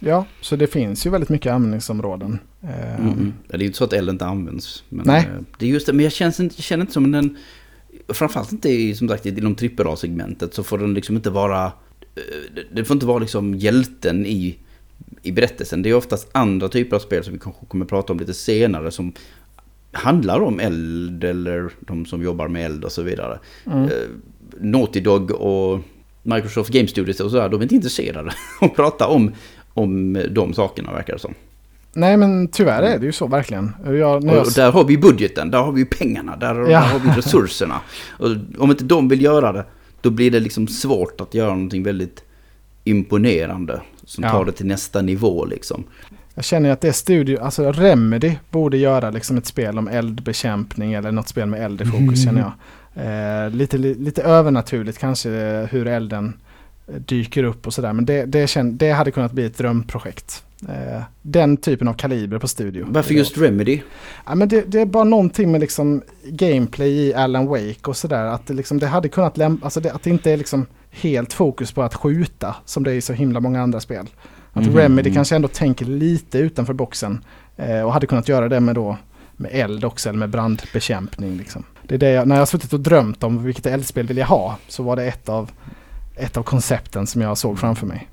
Ja, så det finns ju väldigt mycket användningsområden. Eh, Mm. Mm. Det är ju inte så att eld inte används. Men, Nej. eh, Det är just det, men jag känner inte, känner inte som den... Framförallt inte i, som sagt inom AAA-segmentet så får den liksom inte vara... eh, det- får inte vara liksom hjälten i, i berättelsen. Det är oftast andra typer av spel som vi kanske kommer prata om lite senare som handlar om eld eller de som jobbar med eld och så vidare. Mm. Naughty Dog och Microsoft Game Studios och sådär, de är inte intresserade av att prata om, om de sakerna verkar det som. Nej men tyvärr är det ju så verkligen. Jag, Och, jag, och där har vi budgeten, där har vi pengarna, där, Ja. där har vi resurserna. Och om inte de vill göra det, då blir det liksom svårt att göra någonting väldigt imponerande. Som Ja. tar det till nästa nivå liksom. Jag känner att det är studio, alltså Remedy borde göra liksom ett spel om eldbekämpning eller något spel med eld i fokus Mm. känner jag. Eh, lite, li- lite övernaturligt kanske eh, hur elden dyker upp och sådär. Men det, det, känd, det hade kunnat bli ett drömprojekt. Eh, den typen av kaliber på studio. Varför just Remedy? Ja, men det, det, är bara någonting med liksom gameplay i Alan Wake och sådär. Att det, liksom, det hade kunnat lämpa, alltså det, att det inte är liksom helt fokus på att skjuta som det är i så himla många andra spel. Att mm. Remedy kanske ändå tänker lite utanför boxen eh, och hade kunnat göra det med då med eld också eller med brandbekämpning. Liksom. Det är det jag, när jag har suttit och drömt om vilket eldspel vill jag ha så var det ett av, ett av koncepten som jag såg framför mig.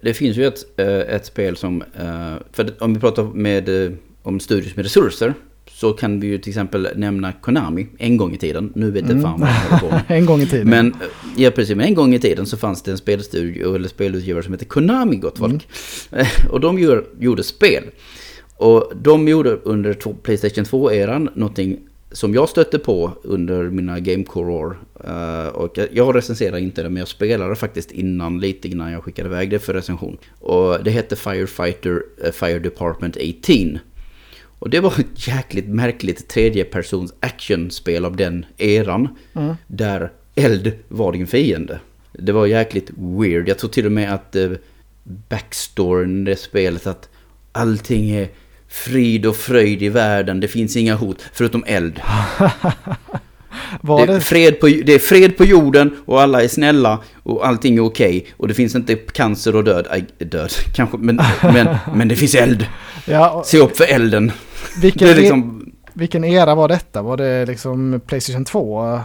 Det finns ju ett, eh, ett spel som, eh, för om vi pratar med, eh, om studios med resurser, så kan vi ju till exempel nämna Konami en gång i tiden. Nu vet jag mm. fan vad jag håller på med. en gång i tiden. Men, ja precis, men en gång i tiden så fanns det en spelstudio eller spelutgivare som hette Konami gott folk. Mm. Och de gjorde, gjorde spel. Och de gjorde under Playstation 2-eran någonting som jag stötte på under mina Gamecore-år. Uh, och jag recenserar inte det, men jag spelade faktiskt innan, lite innan jag skickade iväg det för recension. Och det hette Firefighter uh, Fire Department 18. Och det var ett jäkligt märkligt tredjepersons actionspel av den eran. Mm. Där eld var din fiende. Det var jäkligt weird. Jag tror till och med att uh, backstoryn i det spelet att allting är frid och fröjd i världen. Det finns inga hot förutom eld. det, är fred på, det är fred på jorden och alla är snälla och allting är okej. Okay, och det finns inte cancer och död. Aj, död kanske, men, men, men det finns eld. Ja, Se upp för elden. Vilken, det är liksom, vilken era var detta? Var det liksom Playstation 2?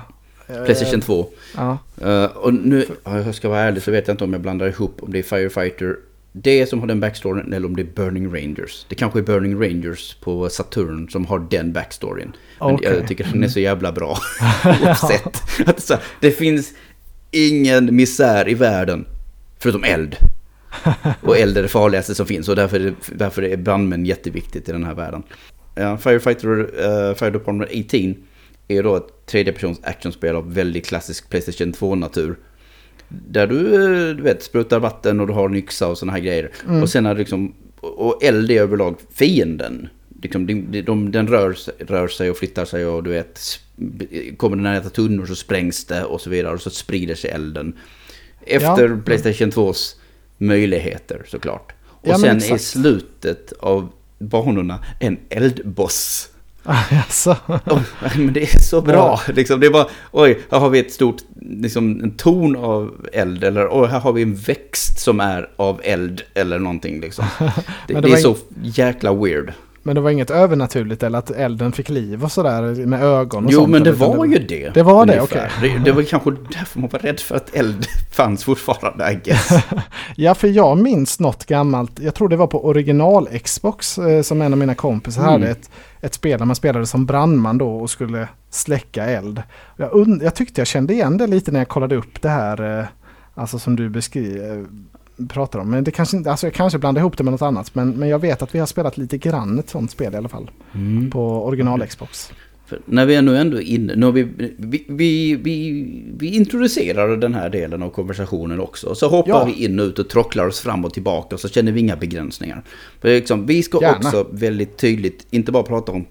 Playstation 2. Ja. Uh, och nu, jag ska vara ärlig så vet jag inte om jag blandar ihop om det är Firefighter det som har den backstoryn eller om det är Burning Rangers. Det kanske är Burning Rangers på Saturn som har den backstoryn. Men okay. jag tycker den är så jävla bra. Oavsett. Att så, det finns ingen misär i världen förutom eld. Och eld är det farligaste som finns och därför är, därför är brandmän jätteviktigt i den här världen. Ja, Firefighter uh, Fire Department 18 är då ett tredjepersons actionspel av väldigt klassisk Playstation 2-natur. Där du, eh, du vet, sprutar vatten och du har en yxa och sådana här grejer. Mm. Och sen är det liksom, och eld är överlag fienden. Liksom, de, de, den rör, rör sig och flyttar sig och du vet, kommer den nära tunnor så sprängs det och så vidare. Och så sprider sig elden. Efter ja. Playstation 2s möjligheter såklart. Och ja, sen i slutet av banorna en eldboss. Alltså. Oh, men det är så bra. Liksom, det är bara, oj, här har vi ett stort, liksom, en ton av eld. Eller oj, här har vi en växt som är av eld. Eller någonting liksom. Det, det, det är så jäkla weird. Men det var inget övernaturligt eller att elden fick liv och sådär med ögon och jo, sånt? Men det var ju det. Det var det, okej. Okay. Det, det, var kanske därför man var rädd för att eld fanns fortfarande, I guess. ja, för jag minns något gammalt. Jag tror det var på original Xbox eh, som en av mina kompisar mm. hade ett, ett spel där man spelade som brandman då och skulle släcka eld. Jag, jag tyckte jag kände igen det lite när jag kollade upp det här, eh, alltså som du beskriver pratar om. Men det kanske inte, alltså jag kanske blandar ihop det med något annat. Men, men jag vet att vi har spelat lite grann ett sånt spel i alla fall. Mm. På original Xbox. För när vi är nu ändå inne, nu vi, vi, vi, vi, vi introducerar den här delen av konversationen också. Så hoppar ja. vi in och ut och trocklar oss fram och tillbaka och så känner vi inga begränsningar. För liksom, vi ska Gärna. också väldigt tydligt, inte bara prata om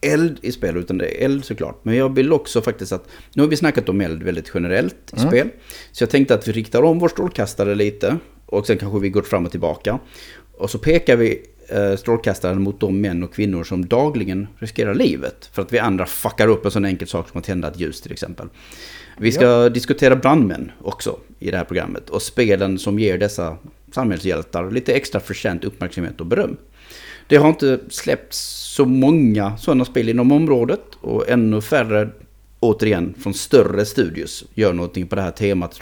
eld i spel, utan det är eld såklart. Men jag vill också faktiskt att, nu har vi snackat om eld väldigt generellt i mm. spel. Så jag tänkte att vi riktar om vår strålkastare lite och sen kanske vi går fram och tillbaka. Och så pekar vi strålkastaren mot de män och kvinnor som dagligen riskerar livet. För att vi andra fuckar upp en sån enkel sak som att tända ett ljus till exempel. Vi ska ja. diskutera brandmän också i det här programmet. Och spelen som ger dessa samhällshjältar lite extra förtjänt uppmärksamhet och beröm. Det har inte släppts så många sådana spel inom området och ännu färre återigen från större studios gör någonting på det här temat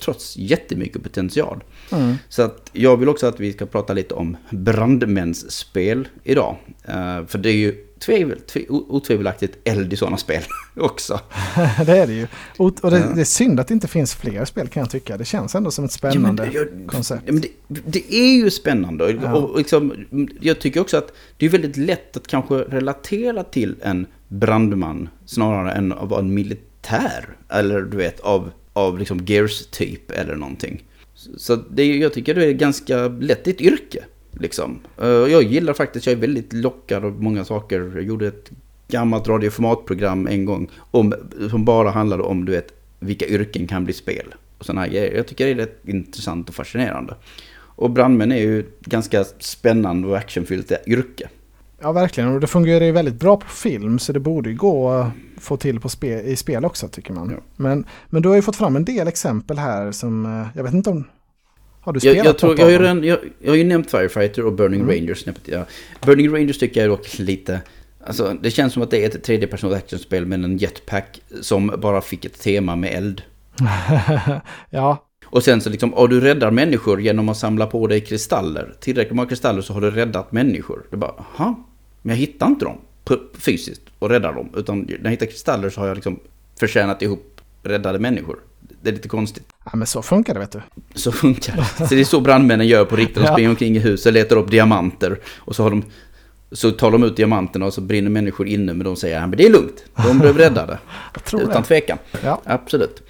trots jättemycket potential. Mm. Så att jag vill också att vi ska prata lite om brandmänsspel idag. Uh, för det är ju tvevel, tve, otvivelaktigt eld i sådana spel också. det är det ju. Och, det, det, är synd att det inte finns fler spel kan jag tycka. Det känns ändå som ett spännande ja, jag, koncept. Ja, det, det, är ju spännande. Ja. Och liksom, jag tycker också att det är väldigt lätt att kanske relatera till en brandman snarare än att vara en militär. Eller du vet, av, av liksom Gears typ eller någonting. Så det, jag tycker det är ganska lätt ett yrke. Liksom. Eh, jag gillar faktiskt, jag är väldigt lockad av många saker. Jag gjorde ett gammalt radioformatprogram en gång om, som bara handlade om du vet, vilka yrken kan bli spel. och såna här grejer. Jag tycker det är rätt intressant och fascinerande. Och brandmän är ju ett ganska spännande och actionfyllt yrke. Ja, verkligen. Och det fungerar ju väldigt bra på film så det borde ju gå få till på spe, i spel också tycker man. Ja. Men, men du har ju fått fram en del exempel här som, eh, jag vet inte om... Har du spelat Jag, jag, tror, jag, har ju redan, jag, jag har ju nämnt Firefighter och Burning Mm. Rangers. Ja. Burning Rangers tycker jag är dock lite... Alltså, det känns som att det är ett tredjepersons actionspel med en jetpack som bara fick ett tema med eld. ja, Och sen så liksom, och du räddar människor genom att samla på dig kristaller. Tillräckligt många kristaller så har du räddat människor. Du bara, aha, men jag hittar inte dem fysiskt och räddar dem. Utan när jag hittar kristaller så har jag liksom förtjänat ihop räddade människor. Det är lite konstigt. ja, men så funkar det vet du. Så funkar det. Så det är så brandmännen gör på riktigt. De springer omkring i huset, letar upp diamanter. Och så, har de, så tar de ut diamanterna och så brinner människor inne. Men de säger, men det är lugnt. De blev räddade. Utan det. tvekan. Ja. Absolut.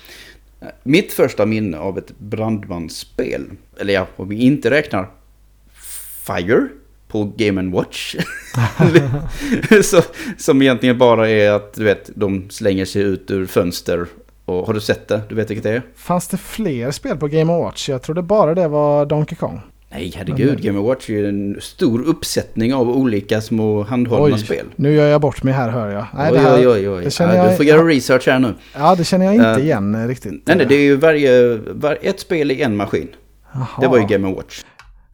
Mitt första minne av ett brandmansspel, eller ja, om vi inte räknar Fire på Game Watch. så, som egentligen bara är att du vet, de slänger sig ut ur fönster. Och har du sett det? Du vet vilket det är? Fanns det fler spel på Game Watch? Jag trodde bara det var Donkey Kong. Nej, herregud. Game Watch är en stor uppsättning av olika små handhållna Oj, spel. nu gör jag bort mig här hör jag. Nej, oj, det här, oj, oj, oj. det ja, jag- du får göra research här nu. Ja, det känner jag inte Eh, igen riktigt. Nej, nej, det är ju varje, var, ett spel i en maskin. Jaha. Det var ju Game Watch.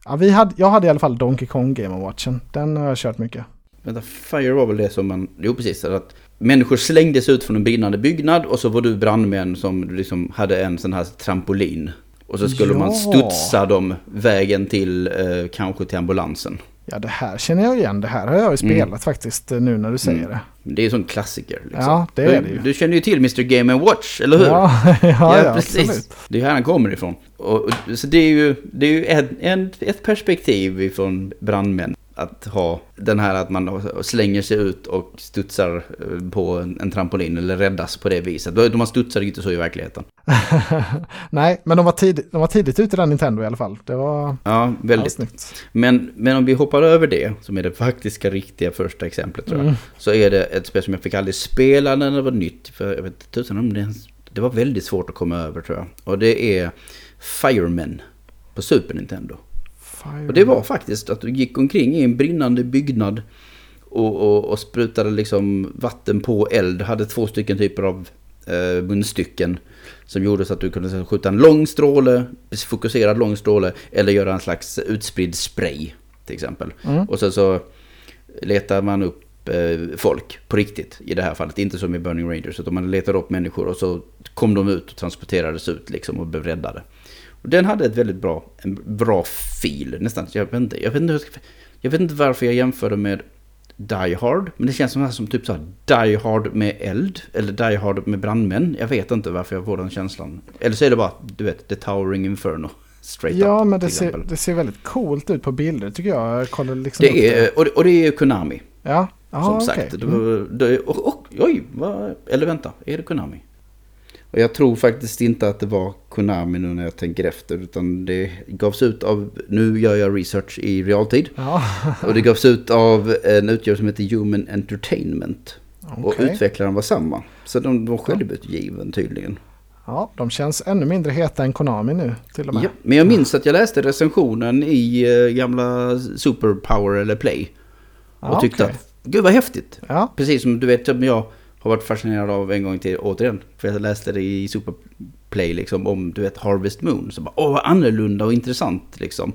Ja, vi hade, jag hade i alla fall Donkey Kong Game Watchen. Den har jag kört mycket. Vänta, Fire var väl det som man... Jo, precis. Att människor slängdes ut från en brinnande byggnad och så var du brandmän som liksom hade en sån här trampolin. Och så skulle man Ja. studsa dem vägen till, eh, kanske till ambulansen. Ja, det här känner jag igen. Det här har jag ju spelat Mm. faktiskt eh, nu när du säger det. Det är ju sån klassiker. Liksom. Ja, det är det ju. Du känner ju till Mr Game Watch, eller hur? Ja, ja, ja, absolut. Det är här han kommer ifrån. Och, och, så det är ju, det är ju en, ett perspektiv ifrån brandmän. Att ha den här att man slänger sig ut och studsar eh, på en, trampolin eller räddas på det viset. De man studsar inte så i verkligheten. Nej, men de var, tidigt, de var tidigt ute där Nintendo i alla fall. Det var Ja, väldigt. snyggt. Men, men om vi hoppar över det, som är det faktiska riktiga första exemplet tror jag. Mm. Så är det ett spel som jag fick aldrig spela när det var nytt. För jag vet inte tusan om det Det var väldigt svårt att komma över tror jag. Och det är Fireman på Super Nintendo. Och det var faktiskt att du gick omkring i en brinnande byggnad och, och, och sprutade liksom vatten på eld. Hade två stycken typer av eh, munstycken som gjorde så att du kunde skjuta en lång stråle, fokuserad lång stråle eller göra en slags utspridd spray till exempel. Mm. Och sen så letar man upp eh, folk på riktigt i det här fallet. Inte som i Burning Rangers utan man letar upp människor och så kom de ut och transporterades ut liksom och blev räddade. Den hade ett väldigt bra, en bra fil nästan. Jag vet inte, jag vet inte, jag vet inte varför jag jämförde med Die Hard. Men det känns som, som typ så här Die Hard med eld. Eller Die Hard med brandmän. Jag vet inte varför jag får den känslan. Eller så är det bara, du vet, The Towering Inferno. Straight Ja, up, men det ser, det ser väldigt coolt ut på bilder tycker jag. Jag kollade liksom Det är, och, det, och det är ju Konami. Ja, ja som sagt. Det Mm. var, det, och, och, oj, vad, eller vänta, är det Konami? Och jag tror faktiskt inte att det var Konami nu när jag tänker efter. Utan det gavs ut av, nu gör jag research i realtid. Ja, Och det gavs ut av en utgivare som heter Human Entertainment. Och okej. utvecklaren var samma. Så de var självutgiven tydligen. Ja, de känns ännu mindre heta än Konami nu till och med. Ja, men jag minns att jag läste recensionen i eh, gamla Superpower eller Play. Och Ja, tyckte okej. att, gud vad häftigt. Ja, Precis som du vet jag har varit fascinerad av en gång till återigen. För jag läste det i Superplay liksom om du vet Harvest Moon. Så bara åh vad annorlunda och intressant liksom.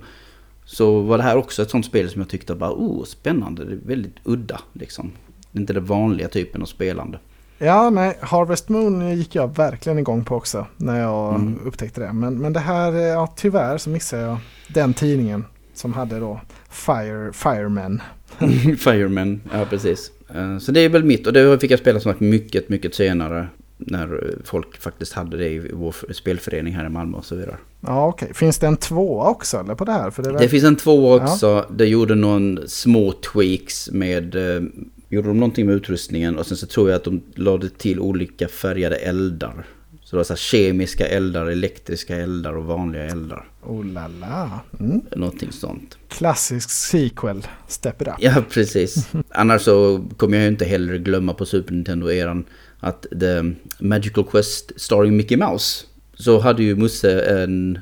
Så var det här också ett sånt spel som jag tyckte bara oh spännande. Det är väldigt udda liksom. Det är inte den vanliga typen av spelande. ja nej, Harvest Moon gick jag verkligen igång på också när jag Mm. upptäckte det. Men, men det här, ja tyvärr så missade jag den tidningen som hade då Fire, Fireman. Fireman, ja precis. Eh, Så det är väl mitt och det fick jag spela som sagt mycket, mycket senare. När folk faktiskt hade det i vår spelförening här i Malmö och så vidare. Ja okej, finns det en tvåa också eller på det här? För det väl... Det finns en två också. Det gjorde någon små tweaks med... Eh, gjorde de någonting med utrustningen och sen så tror jag att de lade till olika färgade eldar. Så det var så kemiska eldar, elektriska eldar och vanliga eldar. Oh la la. Mm. Någonting sånt. Klassisk sequel, Step It Up. Ja, precis. Annars så kommer jag ju inte heller glömma på Super Nintendo-eran att The Magical Quest starring Mickey Mouse så hade ju Musse en,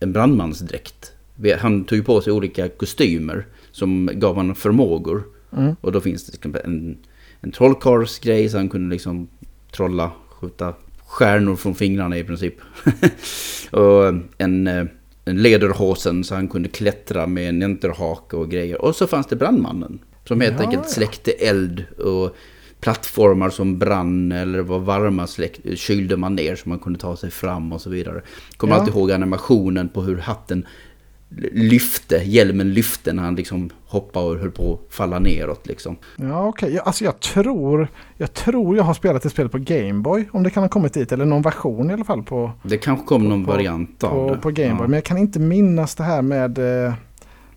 en brandmansdräkt. Han tog ju på sig olika kostymer som gav honom förmågor. Mm. Och då finns det en, en trollkarlsgrej så han kunde liksom trolla, skjuta stjärnor från fingrarna i princip. och en, eh, en lederhosen så han kunde klättra med en enterhake och grejer. Och så fanns det brandmannen. Som helt Ja, enkelt släckte eld och plattformar som brann eller var varma släck, kylde man ner så man kunde ta sig fram och så vidare. Kommer Ja. alltid ihåg animationen på hur hatten lyfte, hjälmen lyfte när han liksom hoppade och höll på att falla neråt liksom. Ja, okej. Ja, alltså jag tror, jag tror jag har spelat ett spel på Gameboy. Om det kan ha kommit dit. Eller någon version i alla fall på, Det kanske kom någon På- variant av på, det. på Gameboy. Ja. Men jag kan inte minnas det här med, eh,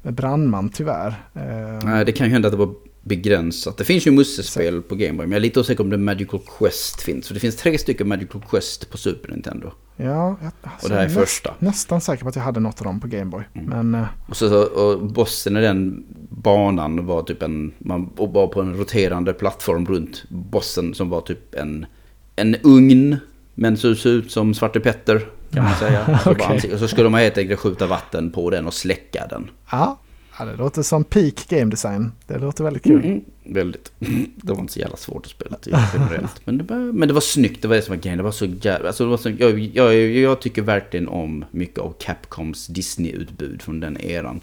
med brandman tyvärr. Eh, Nej, det kan ju hända att det var begränsat. Det finns ju Musse-spel på Gameboy, men jag är lite osäker om det Magical Quest finns. För det finns tre stycken Magical Quest på Super Nintendo. Ja, jag, alltså, Och det här är näst- första. Nästan säker på att jag hade något av dem på Gameboy. Mm. Men eh, Och, så, och bossen i den banan var typ en... Man var på en roterande plattform runt bossen som var typ en, en ugn. Men så såg ut som Svarte Petter kan man säga. Alltså ansikte- Och så skulle man helt enkelt skjuta vatten på den och släcka den. ja, ja, det låter som peak game design. Det låter väldigt kul. Mm, väldigt. Det var inte så jävla svårt att spela till generellt. Men det, var, men det var snyggt, det var det som var grejen. Det var så jävla... Alltså det var så, jag, jag, jag tycker verkligen om mycket av Capcoms Disney-utbud från den eran.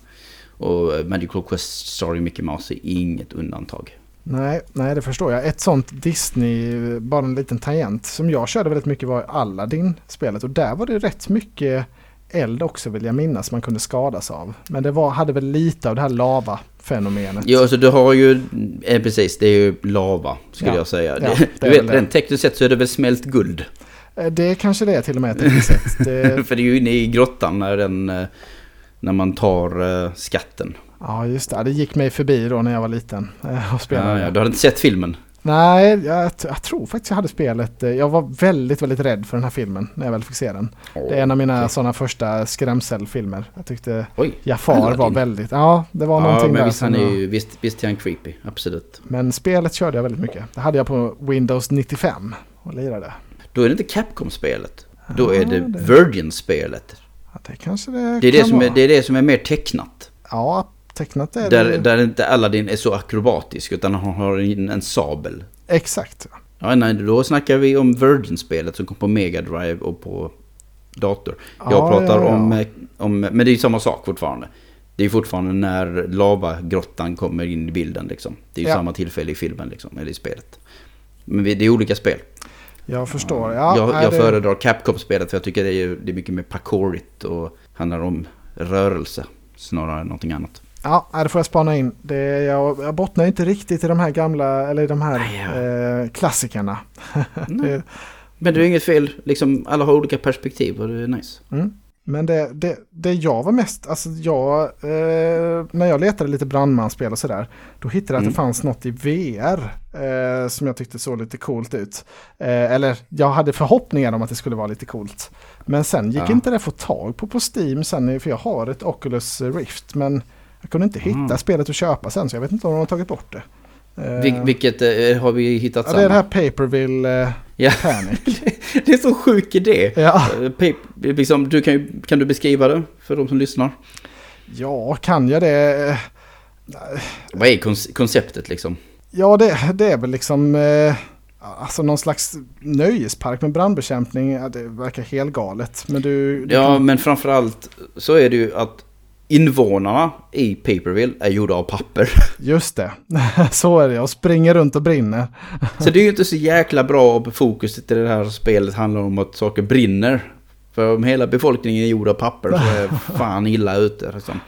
Och eh, Magical Quest Story Mickey Mouse är inget undantag. Nej, nej, det förstår jag. Ett sånt Disney, bara en liten tangent, som jag körde väldigt mycket var Aladdin-spelet. Och där var det rätt mycket eld också vill jag minnas man kunde skadas av. Men det var, hade väl lite av det här lava-fenomenet. Ja, alltså du har ju... Eh, precis, det är ju lava skulle Ja, jag säga. ja, det, det du vet, rent tekniskt sett så är det väl smält guld. Eh, Det kanske det är till och med tekniskt sett. Det, För det är ju inne i grottan när, den, eh, när man tar eh, skatten. ja, just det. Det gick mig förbi då när jag var liten och spelade. Ja, ja, du hade inte sett filmen? Nej, jag, jag tror faktiskt jag hade spelet. eh, Jag var väldigt, väldigt rädd för den här filmen när jag väl fick se den. Det är en av mina Okej. sådana första skrämselfilmer. Jag tyckte Oj. Jafar var väldigt... Ja, det var Ja, någonting men där visst, han som är ju, visst, visst är han creepy, absolut. Men spelet körde jag väldigt mycket. Det hade jag på Windows 95 och lirade. Då är det inte Capcom-spelet. Då är det det- Virgin-spelet. Ja, det kanske det, Det är det, kan som är, vara. det är det som är mer tecknat. Ja, tecknat är Där, det. där inte Aladdin är så akrobatisk utan han har en, en sabel. Exakt. Ja, nej, då snackar vi om Virgin-spelet som kom på Mega Drive och på dator. Jag Ja, pratar ja, ja. Om, eh, om... Men det är ju samma sak fortfarande. Det är fortfarande när lavagrottan kommer in i bilden liksom. Det är ju samma tillfälle i filmen liksom, eller i spelet. Men det är olika spel. Jag förstår. Ja, jag jag det- föredrar Capcom-spelet för jag tycker det är, det är mycket mer parkourigt och handlar om rörelse snarare än någonting annat. Ja, det får jag spana in. Det, jag, jag bottnar inte riktigt i de här gamla, eller de här eh, klassikerna. Nej. Men det är inget fel, liksom, alla har olika perspektiv och det är nice. Mm. Men det, det, det jag var mest, alltså jag, eh, när jag letade lite brandmansspel och sådär, då hittade jag att Mm. det fanns något i VR eh, som jag tyckte såg lite coolt ut. Eh, eller jag hade förhoppningar om att det skulle vara lite coolt. Men sen gick Ja. inte det att få tag på på Steam sen, för jag har ett Oculus Rift, men jag kunde inte hitta Mm. spelet att köpa sen, så jag vet inte om de har tagit bort det. Eh, Vil, vilket eh, har vi hittat ja, det är det här Paperville eh, Ja. Panic. det är så sjuk idé. ja. Eh, Pip, liksom, du kan, ju, kan du beskriva det för de som lyssnar? ja, kan jag det? Vad är konce- konceptet liksom? Ja, det, det är väl liksom eh, alltså någon slags nöjespark med brandbekämpning. Ja, det verkar helt galet. Men du... du Ja, kan, men framförallt så är det ju att invånarna i Paperville är gjorda av papper. Just det, så är det. Jag springer runt och brinner. Så det är ju inte så jäkla bra fokuset i det här spelet handlar om att saker brinner. För om hela befolkningen är gjord av papper så är fan illa ute. Liksom.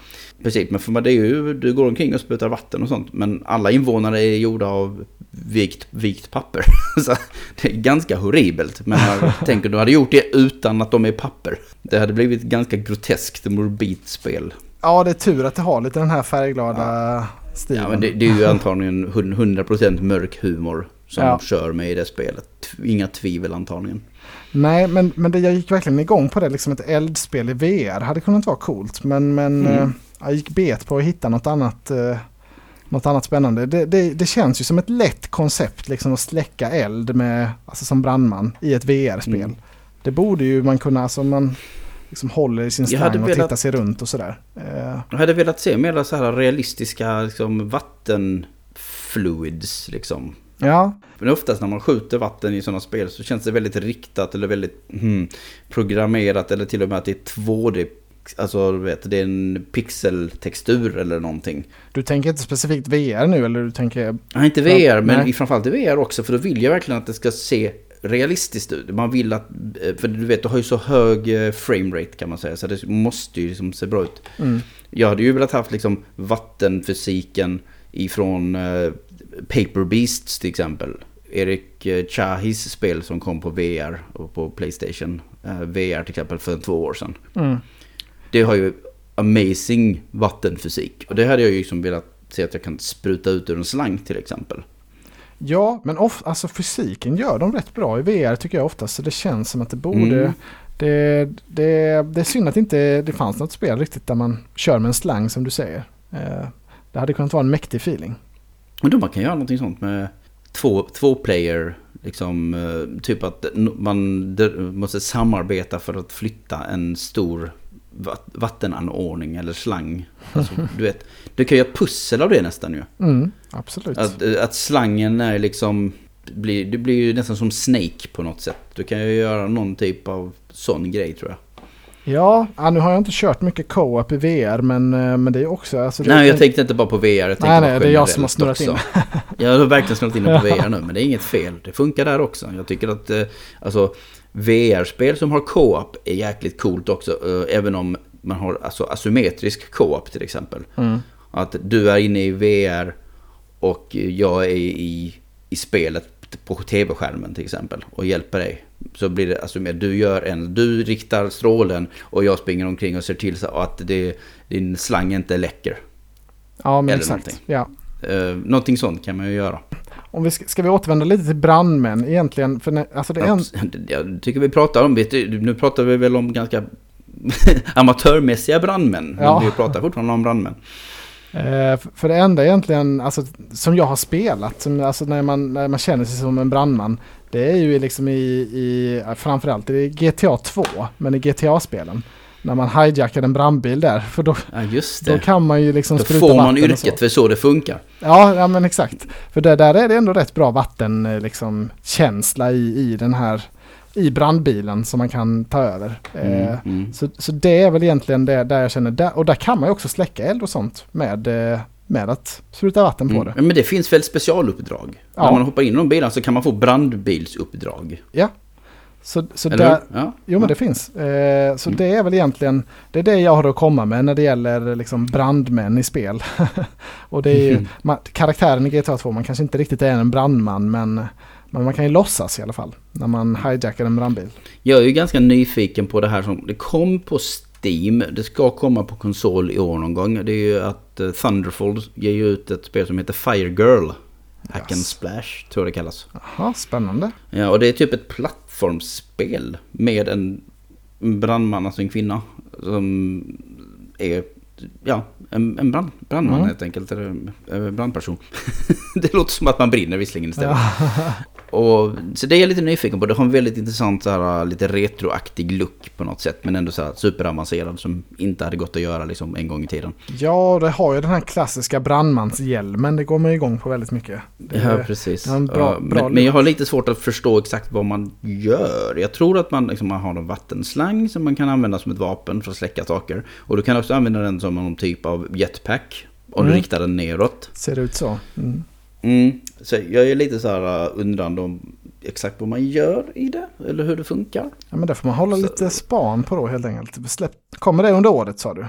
Precis, men för det är ju, du går omkring och sprutar vatten och sånt. Men alla invånare är gjorda av vikt, vikt papper. Så det är ganska horribelt. Men jag tänker du hade gjort det utan att de är papper. Det hade blivit ett ganska groteskt morbid spel. Ja, det är tur att det har lite den här färgglada stilen. Ja, men det, det är ju antagligen 100% mörk humor som Ja. kör med i det spelet. Inga tvivel antagligen. Nej, men, men det, jag gick verkligen igång på det. Liksom ett eldspel i VR hade kunnat vara coolt. Men, men Mm. eh, jag gick bet på att hitta något annat, eh, något annat spännande. Det, det, det känns ju som ett lätt koncept liksom att släcka eld med, alltså som brandman i ett VR-spel. Mm. det borde ju man kunna, alltså man liksom håller i sin slang och tittar sig runt och sådär. Eh, Jag hade velat se mer så här realistiska liksom, vattenfluids liksom. ja, Men oftast när man skjuter vatten i sådana spel så känns det väldigt riktat eller väldigt hmm, programmerat eller till och med att det är 2D. Alltså du vet, det är en pixeltextur eller någonting. du tänker inte specifikt VR nu eller du tänker... Nej, inte VR, Ja, men nej. framförallt VR också. För då vill jag verkligen att det ska se realistiskt ut. Man vill att, eh, för du vet, du har ju så hög eh, framerate kan man säga. Så det måste ju liksom se bra ut. Mm, Jag hade ju velat haft liksom vattenfysiken ifrån eh, Paper Beasts till exempel. Erik Chahis spel som kom på VR och på Playstation. Eh, VR till exempel för två år sedan. mm. Det har ju amazing vattenfysik. Och det hade jag ju liksom velat se att jag kan spruta ut ur en slang till exempel. Ja, men of, alltså fysiken gör de rätt bra i VR tycker jag oftast. Så det känns som att det borde... Mm. Det, det, det är synd att inte det fanns något spel riktigt där man kör med en slang som du säger. Eh, det hade kunnat vara en mäktig feeling. Men då man kan göra någonting sånt med två, två player. Liksom, eh, typ att man måste samarbeta för att flytta en stor vattenanordning eller slang. Alltså, du vet, du kan göra pussel av det nästan ju. Mm, absolut. Att, att slangen är liksom... Blir, det blir ju nästan som Snake på något sätt. Du kan ju göra någon typ av sån grej tror jag. Ja, nu har jag inte kört mycket co-op i VR men, eh, men det är också... Alltså, Nej, jag tänkte inte bara på VR. Jag tänkte Nej, nej, det är jag som har snurrat in. Jag har verkligen snurrat in på VR nu, men det är inget fel. Det funkar där också. Jag tycker att eh, alltså, VR-spel som har co-op är jäkligt coolt också. eh, Även om man har alltså, asymmetrisk co-op till exempel. Mm. Att du är inne i VR och jag är i, i spelet på tv-skärmen till exempel och hjälper dig. Så blir det alltså mer, du gör en, du riktar strålen och jag springer omkring och ser till så att det, din slang inte läcker. Ja, men eller exakt. någonting. Ja. Uh, någonting sånt kan man ju göra. Om vi ska, ska vi återvända lite till brandmän egentligen? För när, alltså det är en, Jag tycker vi pratar om, vet du, nu pratar vi väl om ganska amatörmässiga brandmän. Ja. Men vi pratar fortfarande om brandmän. Eh, För det enda egentligen alltså, som jag har spelat, som, alltså när man, när man känner sig som en brandman, det är ju liksom i, i framförallt i GTA 2, men i GTA-spelen. När man hijackar en brandbil där, för då, Ja, just då kan man ju liksom Då spruta får man vatten och så. yrket, för så det funkar. Ja, ja, men exakt. För där, där är det ändå rätt bra vatten, eh, liksom, känsla i, i den här, i brandbilen som man kan ta över. Mm, Eh, mm. Så, så det är väl egentligen det där jag känner, där, och där kan man ju också släcka eld och sånt med, eh, med att spruta vatten på Mm. det. Men det finns väl specialuppdrag? Ja. När man hoppar in i de bilarna så kan man få brandbilsuppdrag. Ja. Så, så Eller där, hur? Ja. jo men det finns. Eh, så Mm. det är väl egentligen, det är det jag har att komma med när det gäller liksom brandmän i spel. och det är ju, Mhm. man, karaktären i GTA 2, man kanske inte riktigt är en brandman men, men man kan ju låtsas i alla fall. När man hijackar en brandbil. Jag är ju ganska nyfiken på det här som det kom på Steam. Det ska komma på konsol i år någon gång. Det är ju att eh, Thunderfold ger ut ett spel som heter Fire Girl. Hack and Yes. Splash tror jag det kallas. Jaha, spännande. Ja, och det är typ ett plattformsspel med en brandman, alltså en kvinna. Som är, ja, en, en brand, brandman Mm. helt enkelt. Eller en brandperson. det låter som att man brinner visserligen istället. Och, så det är jag lite nyfiken på. Det har en väldigt intressant så här, lite retroaktig look på något sätt. Men ändå så här superavancerad som inte hade gått att göra liksom en gång i tiden. ja, det har ju den här klassiska brandmanshjälmen. Det går man igång på väldigt mycket. Det, Ja, precis. det bra- Ja, bra men, men jag har lite svårt att förstå exakt vad man gör. Jag tror att man, liksom, man har en vattenslang som man kan använda som ett vapen för att släcka saker. Och du kan också använda den som någon typ av jetpack. Om du Mm. riktar den neråt. Ser ut så. Mm. Mm. Så jag är lite så här uh, undrande om exakt vad man gör i det. Eller hur det funkar. Ja, men det får man hålla Så- lite span på då helt enkelt. Släpp, kommer det under året sa du?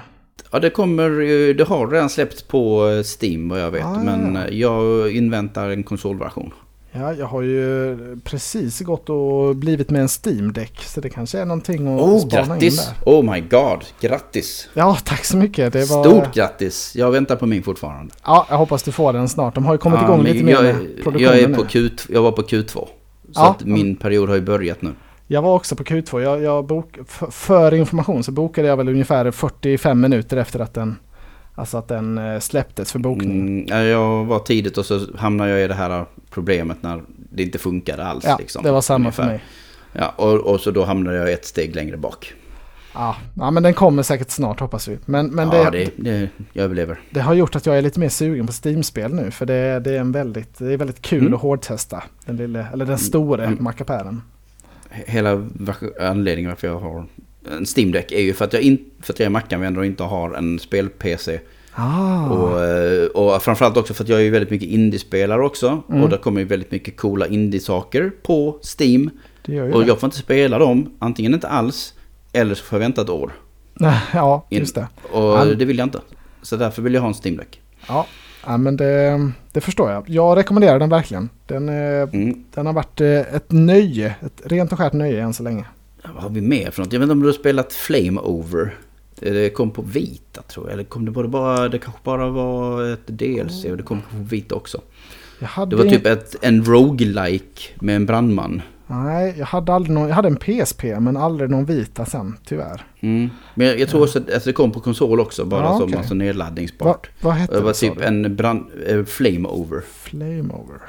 Ja, det kommer Det har redan släppts på Steam vad jag vet. Ah, men ja. eh, jag inväntar en konsolversion. Ja, jag har ju precis gått och blivit med en Steam-däck. Så det kanske är någonting att Oh, spana in grattis! där. Oh my god, grattis! Ja, tack så mycket. Det var, Stort grattis! Jag väntar på min fortfarande. Ja, jag hoppas du får den snart. De har ju kommit Ja, igång lite mer jag, med produktionen jag, är nu. på Q, jag var på Q2. Så Ja, att min period har ju börjat nu. Jag var också på Q2. Jag, jag bok, för, för information så bokade jag väl ungefär 45 minuter efter att den, alltså att den eh, släpptes för bokning. Mm, ja, jag var tidigt och så hamnade jag i det här problemet när det inte funkade alls. Ja, liksom, det var samma för ungefär. mig. Ja, och, och så då hamnar jag ett steg längre bak. Ja, ja, men den kommer säkert snart hoppas vi. Men, men ja, det, det, det, jag överlever. det har gjort att jag är lite mer sugen på Steam-spel nu. För det, det, är, en väldigt, det är väldigt kul Mm. att hårdtesta den, lille, eller den stora Mm. mackapären. Hela anledningen varför jag har en Steam Deck är ju för att jag, in, för att jag är Mac-användare och inte har en spel-PC. Ah, Och, eh, och framförallt också för att jag är väldigt mycket indiespelare också. Mm. Och det kommer ju väldigt mycket coola indie-saker på Steam. Och det. jag får inte spela dem, antingen inte alls, eller så får jag vänta ett år. Ja, just det. Och Ja. det vill jag inte. Så därför vill jag ha en Steam Deck. Ja, ja men det, det förstår jag. Jag rekommenderar den verkligen. Den, eh, Mm. den har varit eh, ett nöje, ett rent och skärt nöje än så länge. Vad har vi mer för något? Jag vet inte om du har spelat Flame Over. Det kom på vita tror jag. Eller kom det bara, bara det kanske bara var ett DLC och det kom på vita också. Hade Det var typ ett, en roguelike med en brandman. Nej, jag hade, aldrig någon, jag hade en PSP men aldrig någon vita sen, tyvärr. Mm. Men jag, jag tror också att alltså, det kom på konsol också. Bara Ja, som okej. alltså Va, nedladdningsbart. vad hette det var det, sa typ en brand, eh, Flame Over. Flame Over.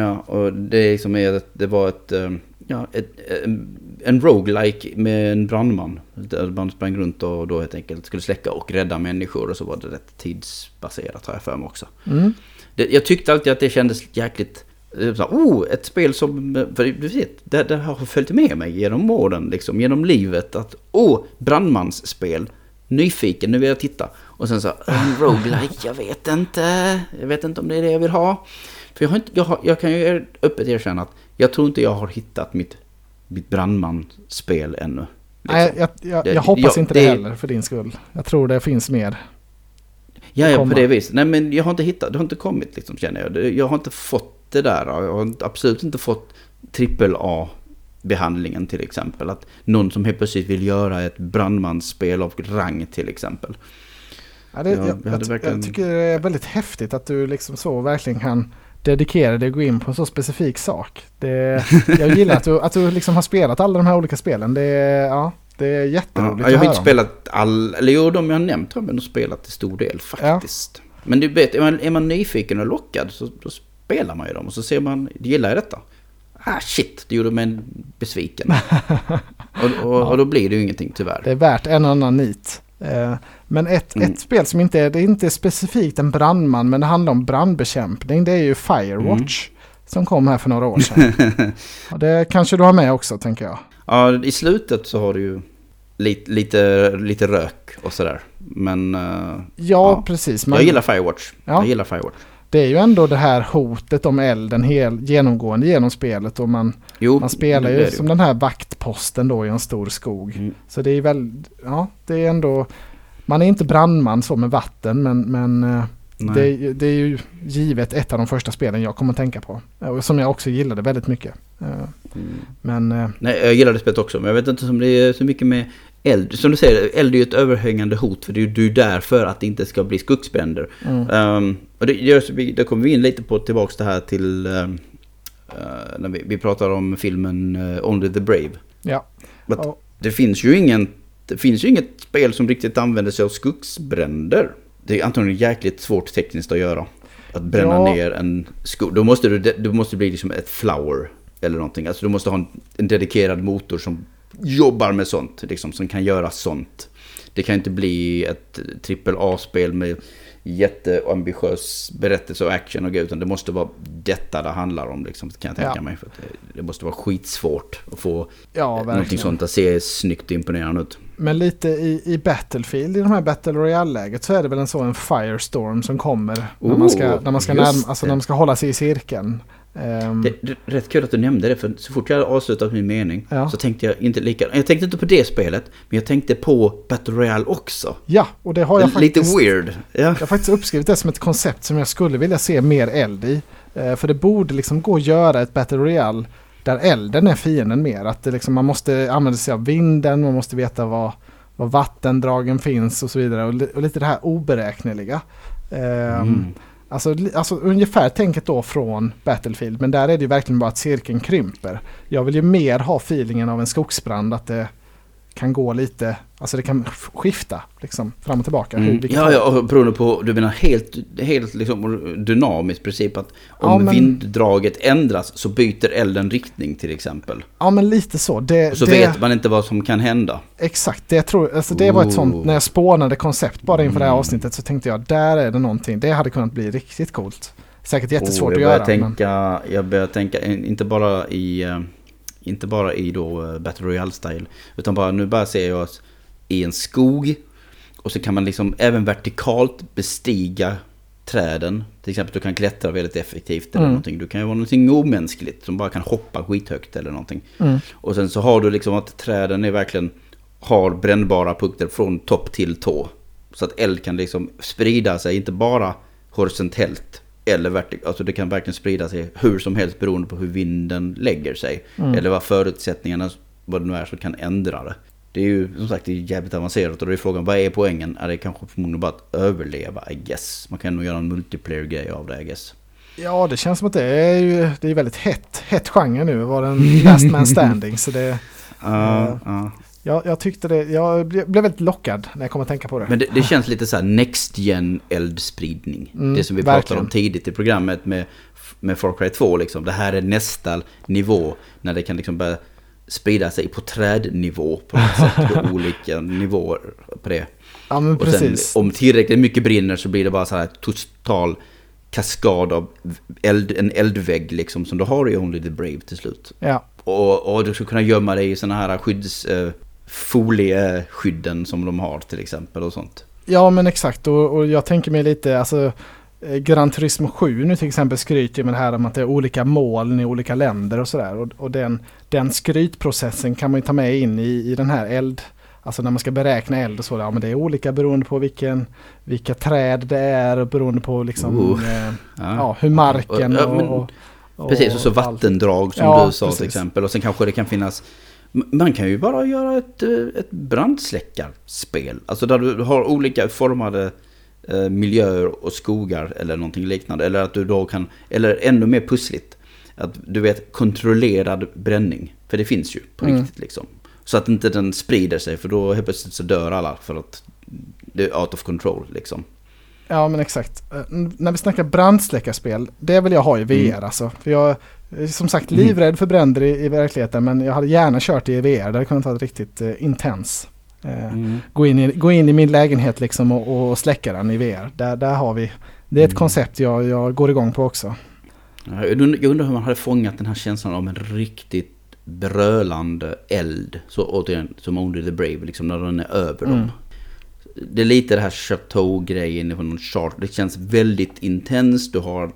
Ja, och det liksom är att det var ett, eh, ja, ett, en, en roguelike med en brandman. Där man sprang runt och då helt enkelt skulle släcka och rädda människor och så var det rätt tidsbaserat har jag för mig också. Mm. Det, jag tyckte alltid att det kändes jäkligt... eh, Så, oh, ett spel som... För du vet, det, det har följt med mig genom åren, liksom, genom livet. Att, oh, brandmansspel. Nyfiken, nu vill jag titta. Och sen så, en roguelike, jag vet inte. Jag vet inte om det är det jag vill ha. För jag, har inte, jag, har, jag kan ju öppet erkänna att jag tror inte jag har hittat mitt, mitt brandmansspel ännu. liksom. Nej, jag, jag, Det- jag hoppas inte det, det- heller för din skull. Jag tror det finns mer. Ja, ja, på det viset. Nej, men jag har inte hittat, det har inte kommit liksom, känner jag. Jag har inte fått det där. Jag har absolut inte fått trippel A-behandlingen till exempel. Att någon som helt plötsligt vill göra ett brandmansspel av rang till exempel. Ja, det, Ja, jag, jag jag, verkligen- jag tycker det är väldigt häftigt att du liksom så verkligen kan dedikera dig och gå in på en så specifik sak. Det, jag gillar att du, att du liksom har spelat alla de här olika spelen. Det, är- ja, det är Ja, jätteroligt jag att har inte om. spelat all, eller jo, de jag har nämnt har jag spelat till stor del faktiskt. Men du vet, är man, är man nyfiken och lockad så då spelar man ju dem och så ser man, gillar jag detta? Ah shit, det gjorde mig besviken. och, och, och då blir det ju ingenting tyvärr. Det är värt en annan nit. Eh, Men ett, Mm. ett spel som inte är, det är inte specifikt en brandman men det handlar om brandbekämpning. Det är ju Firewatch. Mm. Som kom här för några år sedan. och det kanske du har med också tänker jag. Ja, i slutet så har du ju lite, lite, lite rök och sådär. Men eh, Ja, Ja. precis. Men jag gillar Firewatch. Ja. Jag gillar Firewatch. Det är ju ändå det här hotet om elden hel, genomgående genom spelet. Och man, Jo, man spelar ju som den här vaktposten då i en stor skog. Mm. Så det är väl, ja, det är ändå... Man är inte brandman så med vatten men, men eh, det, det är ju givet ett av de första spelen jag kommer att tänka på. Eh, Och som jag också gillade väldigt mycket. Eh, Mm. Men Nej, jag gillar det spelet också, men jag vet inte om det är så mycket med eld. Som du säger, eld är ju ett överhängande hot för det är ju du är där för att det inte ska bli skogsbränder. mm, Um, och det gör så vi, då kommer vi in lite på tillbaks det här till um, uh, när vi, vi pratar om filmen uh, Only the Brave. ja. But Ja. Det finns ju ingen, det finns ju inget spel som riktigt använder sig av skogsbränder. Det är antagligen jäkligt svårt tekniskt att göra. Att bränna Ja. ner en skog. Då måste du, du måste bli liksom ett flower eller någonting. Alltså du måste ha en, en dedikerad motor som jobbar med sånt. Liksom, som kan göra sånt. Det kan inte bli ett trippel A-spel med jätteambitiös berättelse och action och. Utan det måste vara detta det handlar om. Liksom, kan jag tänka Ja. mig. För det, måste vara skitsvårt att få ja, någonting sånt att se snyggt och imponerande ut. Men lite i, i Battlefield, i de här Battle Royale-läget så är det väl en så en Firestorm som kommer. när, man ska, när, man ska närma, alltså det. när man ska hålla sig i cirkeln. Ehm, Det, det, rätt kul att du nämnde det, för så fort jag avslutat min mening Ja. så tänkte jag inte lika... Jag tänkte inte på det spelet, men jag tänkte på Battle Royale också. ja, och det har jag Lite faktiskt... weird. Ja. Jag har faktiskt uppskrivit det som ett koncept som jag skulle vilja se mer eld i. Eh, för det borde liksom gå att göra ett Battle Royale där elden är fienden mer. Att det liksom, man måste använda sig av vinden, man måste veta var, var vattendragen finns och så vidare. Och, och lite det här oberäkneliga. Ehm, Mm. Alltså, alltså ungefär tänket då från Battlefield. Men där är det ju verkligen bara att cirkeln krymper. Jag vill ju mer ha feelingen av en skogsbrand. Att det kan gå lite, alltså det kan skifta liksom fram och tillbaka. Mm. Hur, Ja, ja, och beroende på, du menar helt, helt liksom dynamiskt princip att om Ja, men- vinddraget ändras så byter elden riktning till exempel. ja men lite så. Det, Och så det, vet man inte vad som kan hända. Exakt, det, tror, alltså det var ett sånt, när jag spånade koncept bara inför det här Mm. avsnittet så tänkte jag, där är det någonting, det hade kunnat bli riktigt coolt. Säkert jättesvårt att jag börjar göra. Men, tänka, jag börjar tänka, inte bara i, eh, inte bara i då eh, Battle Royale-style. Utan bara, nu bara ser jag oss i en skog. Och så kan man liksom även vertikalt bestiga träden. Till exempel du kan klättra väldigt effektivt eller Mm. någonting. Du kan ju vara någonting omänskligt som bara kan hoppa skithögt eller någonting. mm, Och sen så har du liksom att träden är verkligen har brännbara punkter från topp till tå. Så att eld kan liksom sprida sig, inte bara horisontellt eller vertikalt. Alltså det kan verkligen sprida sig hur som helst beroende på hur vinden lägger sig. Mm. Eller vad förutsättningarna, vad det nu är, som kan ändra det. Det är ju som sagt det är jävligt avancerat och då är frågan vad är poängen? Är det kanske förmodligen bara att överleva I guess. Man kan nog göra en multiplayer-grej av det I guess. ja, det känns som att det är ju det är väldigt hett, hett genre nu, var den last man standing. så det, Ja, ja. Jag, jag tyckte det, jag blev, väldigt lockad när jag kom att tänka på det. Men det, det känns lite så här next gen eldspridning. Mm, det som vi pratade verkligen. om tidigt i programmet med, med Far Cry 2. Liksom. Det här är nästa nivå när det kan liksom börja sprida sig på trädnivå på något sätt. På olika nivåer på det. ja, men Och sen precis. om tillräckligt mycket brinner så blir det bara så här total kaskad av eld, en eldvägg liksom som du har i Only the Brave till slut. Ja, Och, och du ska kunna gömma dig i sådana här skydds... Eh, folieskydden som de har till exempel och sånt. ja, men exakt. Och, och jag tänker mig lite, alltså eh, Gran Turismo 7 nu till exempel skryter med det här om att det är olika moln i olika länder och sådär. Och, och den, den skrytprocessen kan man ju ta med in i, i den här eld... Alltså när man ska beräkna eld och så. Ja, men det är olika beroende på vilken, vilka träd det är och beroende på liksom, Oh. eh, ja, hur marken Och- ja, och, och. Precis, och så vattendrag som Ja, du sa till precis. exempel. Och sen kanske det kan finnas... Man kan ju bara göra ett, eh, ett brandsläckarspel. Alltså där du har olika formade eh, miljöer och skogar eller någonting liknande. Eller att du då kan... Eller ännu mer pussligt. Att du vet kontrollerad bränning. För det finns ju på Mm. riktigt liksom. Så att inte den sprider sig för då helt plötsligt så dör alla för att det är out of control liksom. Ja men exakt. Eh, n- när vi snackar brandsläckarspel, det vill jag ha i VR Mm. alltså. För jag som sagt livrädd för bränder i, i verkligheten men jag hade gärna kört i VR. Det hade kunnat vara riktigt eh, intens. Eh, Mm. gå, in i, gå in i min lägenhet liksom och, och släcka den i VR. Där, där har vi. Det är ett Mm. koncept jag, jag går igång på också. Ja, Jag undrar, hur man hade fångat den här känslan av en riktigt brölande eld. Så återigen, som Only the Brave, liksom när den är över Mm. dem. Det är lite det här chateau-grejen från. Det känns väldigt intensst. Du har eh,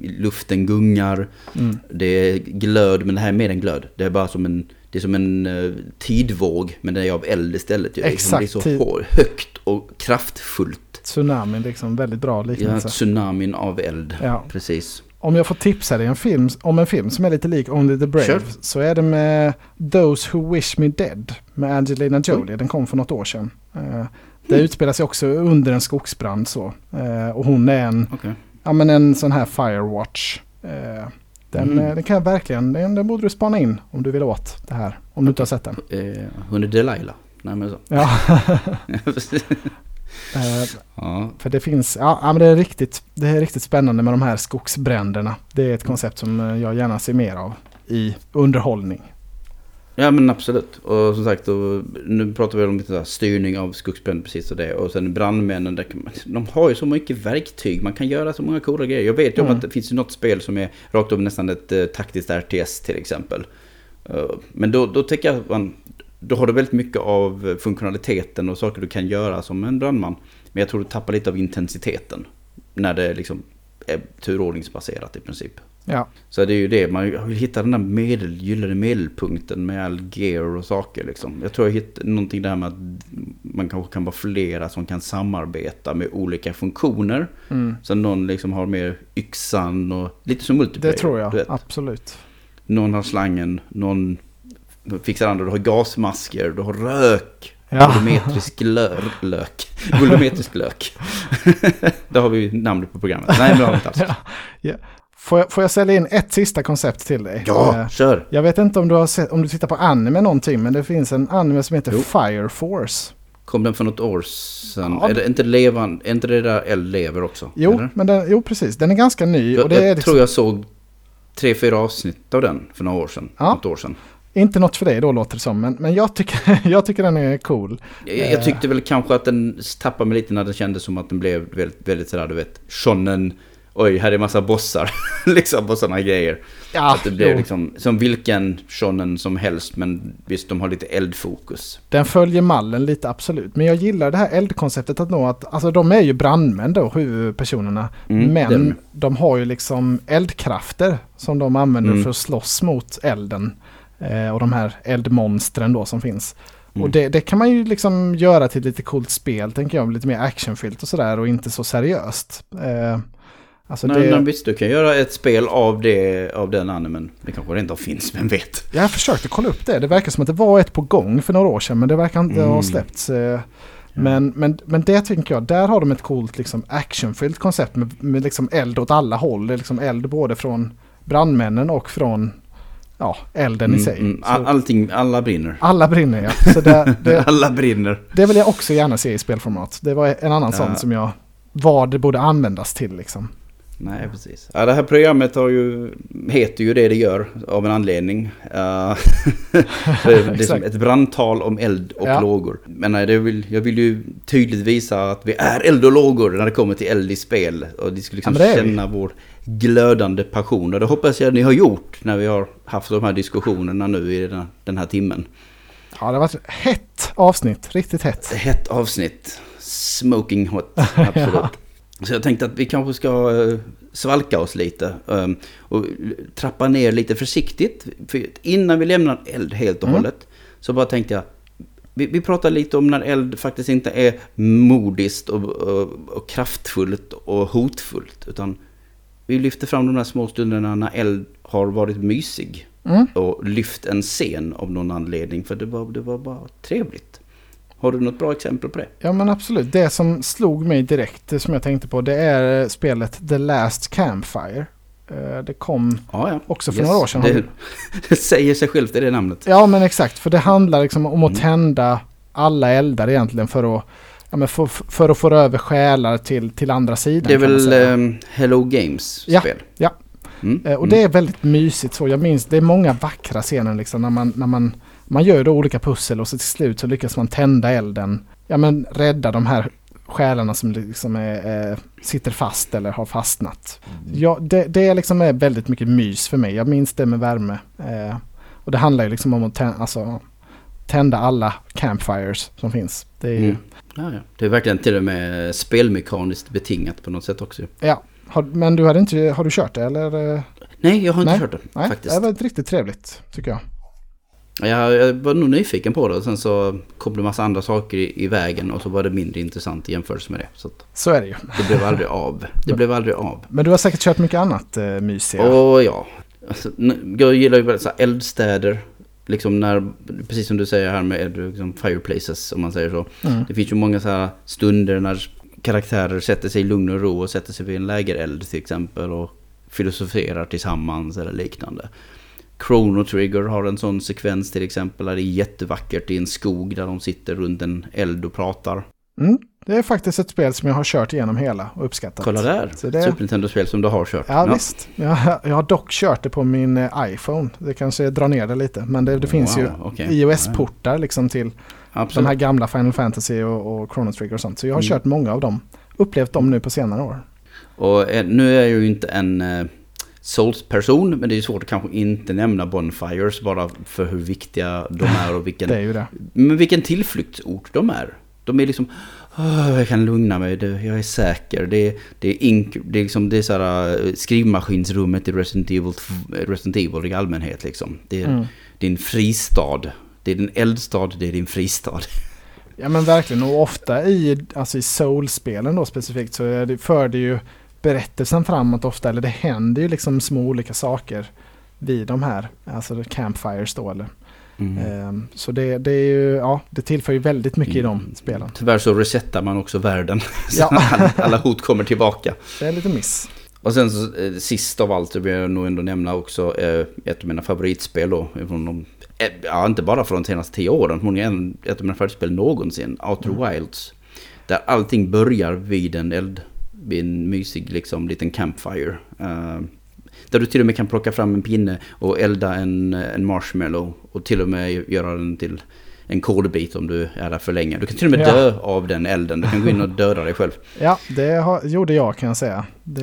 luften gungar. Mm. Det är glöd, men det här är mer än glöd. Det är bara som en, det är som en eh, tidvåg, men det är av eld istället. Liksom, Det är Exakt, så hår, högt och kraftfullt. Tsunamin, liksom väldigt bra Ja, liknelse. tsunamin av eld. Ja. Precis. Om jag får tipsa dig en film, om en film som är lite lik Only the Brave Kör. så är det med Those Who Wish Me Dead med Angelina Jolie. Den kom för något år sedan. Uh, det Mm. utspelar sig också under en skogsbrand så. Eh, och hon är en, Okej. Ja, men en sån här Firewatch. Eh, den, Mm. eh, den kan jag verkligen, den, den borde du spana in om du vill åt det här. Om du inte har sett den. Eh, hon är Delilah. Nej men så. Ja, eh, ja. för det finns, ja, ja men det är, riktigt, det är riktigt spännande med de här skogsbränderna. Det är ett koncept som eh, jag gärna ser mer av i underhållning. Ja men absolut. Och som sagt, och nu pratar vi om lite så styrning av skogsbränder precis och det. Och sen brandmännen, där man, de har ju så mycket verktyg. Man kan göra så många coola grejer. Jag vet ju om Mm. att det finns något spel som är rakt av nästan ett eh, taktiskt RTS till exempel. Eh, men då, då tänker jag att man, då har du väldigt mycket av funktionaliteten och saker du kan göra som en brandman. Men jag tror du tappar lite av intensiteten. När det liksom är turordningsbaserat i princip. Ja, Så det är ju det, man vill hitta den där medel, gyllene medelpunkten med all gear och saker liksom. Jag tror jag hittar någonting där med att man kanske kan vara flera som kan samarbeta med olika funktioner. mm. Så någon liksom har mer yxan och lite som multiplayer. det tror jag. Absolut. Någon har slangen, någon fixar andra, du har gasmasker, du har rök. Ja. Volumetrisk lö- lök. Volumetrisk lök. Där har vi namnet på programmet. Nej, men det har vi inte alls. Ja. Får jag, får jag sälja in ett sista koncept till dig? Ja, Eh, kör! Jag vet inte om du, har sett, om du tittar på anime någonting, men det finns en anime som heter Jo. Fire Force. Kom den för något år sedan? Ja, är det inte levan, är inte det där eld lever också? Jo, eller? men den, jo, precis. Den är ganska ny. Jag, Och det är jag liksom, tror jag såg tre, fyra avsnitt av den för några år sedan. Ja. Något år sedan. Inte något för dig då låter det som, men, men jag, tycker, jag tycker den är cool. Jag, Eh. jag tyckte väl kanske att den tappade mig lite när det kändes som att den blev väldigt, väldigt sådär, du vet, shonen. Oj, här är massa bossar. liksom och sådana grejer. Ja, att det jo. liksom som vilken shonen som helst. Men visst, de har lite eldfokus. Den följer mallen lite absolut. Men jag gillar det här eldkonceptet att nå att, alltså de är ju brandmän då, huvudpersonerna. Mm, men de. de har ju liksom eldkrafter som de använder Mm. för att slåss mot elden. Eh, och de här eldmonstren då som finns. Mm. Och det, det kan man ju liksom göra till lite coolt spel, tänker jag. Lite mer actionfyllt och sådär och inte så seriöst. Eh, alltså Nej, det, men visst, du kan göra ett spel av, det, av den animen. Det kanske rent av finns, vem vet? Jag försökte kolla upp det. Det verkar som att det var ett på gång för några år sedan, men det verkar inte Mm. ha släppts. eh. Men, men, men det tänker jag, där har de ett coolt liksom, actionfyllt koncept med, med liksom eld åt alla håll. Det är liksom eld både från brandmännen och från ja, elden i Mm, sig. mm. All, allting, alla brinner. alla brinner ja. Så det, det, alla brinner. det vill jag också gärna se i spelformat. Det var en annan sån Ja. som jag, vad det borde användas till liksom. Nej, precis. Ja, det här programmet har ju, heter ju det det gör av en anledning. Det är ett brandtal om eld och Ja. lågor. Men nej, vill, jag vill ju tydligt visa att vi är eld och lågor när det kommer till eld i spel. Och de ska liksom Ja, är vi. känna vår glödande passion. Och det hoppas jag ni har gjort när vi har haft de här diskussionerna nu i den här, timmen. Ja, det har varit ett hett avsnitt. Riktigt hett. Ett hett avsnitt. Smoking hot, absolut. Så jag tänkte att vi kanske ska eh, svalka oss lite um, och trappa ner lite försiktigt. För innan vi lämnar eld helt och Mm. hållet så bara tänkte jag vi, vi pratar lite om när eld faktiskt inte är modiskt och, och, och kraftfullt och hotfullt. Utan vi lyfter fram de där små stunderna när eld har varit mysig. Mm. Och lyft en scen av någon anledning. För det var, det var bara trevligt. Har du något bra exempel på det? Ja men absolut. Det som slog mig direkt, det som jag tänkte på, det är spelet The Last Campfire. Eh, Det kom Ja, ja. också för några år sedan. Det, det säger sig självt i det namnet. Ja men exakt, för det handlar liksom om att Mm. tända alla eldar egentligen för att, ja, för, för att få över själar till, till andra sidan. Det är väl um, Hello Games Ja, spel? ja. Mm, Eh, Och mm. det är väldigt mysigt så. Jag minns, det är många vackra scener liksom när man, när man, man gör då olika pussel och så till slut så lyckas man tända elden. Ja men rädda de här själarna som liksom är, eh, sitter fast eller har fastnat. Ja, det, det liksom är väldigt mycket mys för mig. Jag minns det med värme. Eh, och det handlar ju liksom om att tända, alltså, tända alla campfires som finns. Det är Mm. Ja, ja. Det är verkligen till och med spelmekaniskt betingat på något sätt också. ja. Har, men du hade inte, har du kört det eller? Nej, jag har inte Nej. kört det Nej, faktiskt. det var riktigt trevligt tycker jag. Jag, jag var nog nyfiken på det och sen så kom det massa andra saker i, i vägen och så var det mindre intressant i jämförelse med det. Så Så är det ju. det blev aldrig av. Det blev aldrig av. Men du har säkert kört mycket annat eh, mysiga. Och ja, alltså, jag gillar ju väldigt så här eldstäder. Liksom när, precis som du säger här med liksom fireplaces om man säger så. Mm. Det finns ju många så här stunder när karaktärer sätter sig i lugn och ro och sätter sig vid en lägereld till exempel och filosoferar tillsammans eller liknande. Chrono Trigger har en sån sekvens till exempel där det är jättevackert i en skog där de sitter runt en eld och pratar. Mm. Det är faktiskt ett spel som jag har kört igenom hela och uppskattat. Kolla där! Så det- Super Nintendo-spel som du har kört. Ja, visst. Jag, jag har dock kört det på min eh, iPhone. Det kanske drar ner det lite. Men det, det finns ju Wow, okej. iOS-portar liksom till Absolut. de här gamla Final Fantasy och, och Chrono Trigger och sånt. Så jag har Mm. kört många av dem. Upplevt dem nu på senare år. Och eh, nu är jag ju inte en eh, Souls-person, men det är svårt att kanske inte nämna Bonfires bara för hur viktiga de är och vilken, Det är ju det. men vilken tillflyktsort de är. De är liksom, "Åh, jag kan lugna mig, jag är säker. Det, är- det är, ink, det är, liksom, det är så här, eh, skrivmaskinsrummet i Resident Evil, Resident Evil i allmänhet. Liksom. Det är Mm. din fristad. Det är din eldstad, det är din fristad. Ja men verkligen. Och ofta i, alltså i Soul-spelen då specifikt så är det, för det ju berättelsen framåt ofta. Eller det händer ju liksom små olika saker vid de här. Alltså campfires då eller. Mm. Ehm, Så det, det är ju, ja, det tillför ju väldigt mycket i de Mm. spelen. Tyvärr så resetar man också världen. Ja. alla, hot kommer tillbaka. Det är lite miss. Och sen så, eh, sist av allt, det vill jag nog ändå nämna också, eh, ett av mina favoritspel då. Från de, eh, ja, inte bara från de senaste tio åren, förmodligen ett av mina favoritspel någonsin. Outer Mm. Wilds. Där allting börjar vid en eld, vid en mysig liksom liten campfire. Uh, där du till och med kan plocka fram en pinne och elda en, en marshmallow. Och till och med göra den till en kolbit om du är där för länge. Du kan till och med Ja. dö av den elden. Du kan gå in och döda dig själv. Ja, det har, gjorde jag kan jag säga. Det,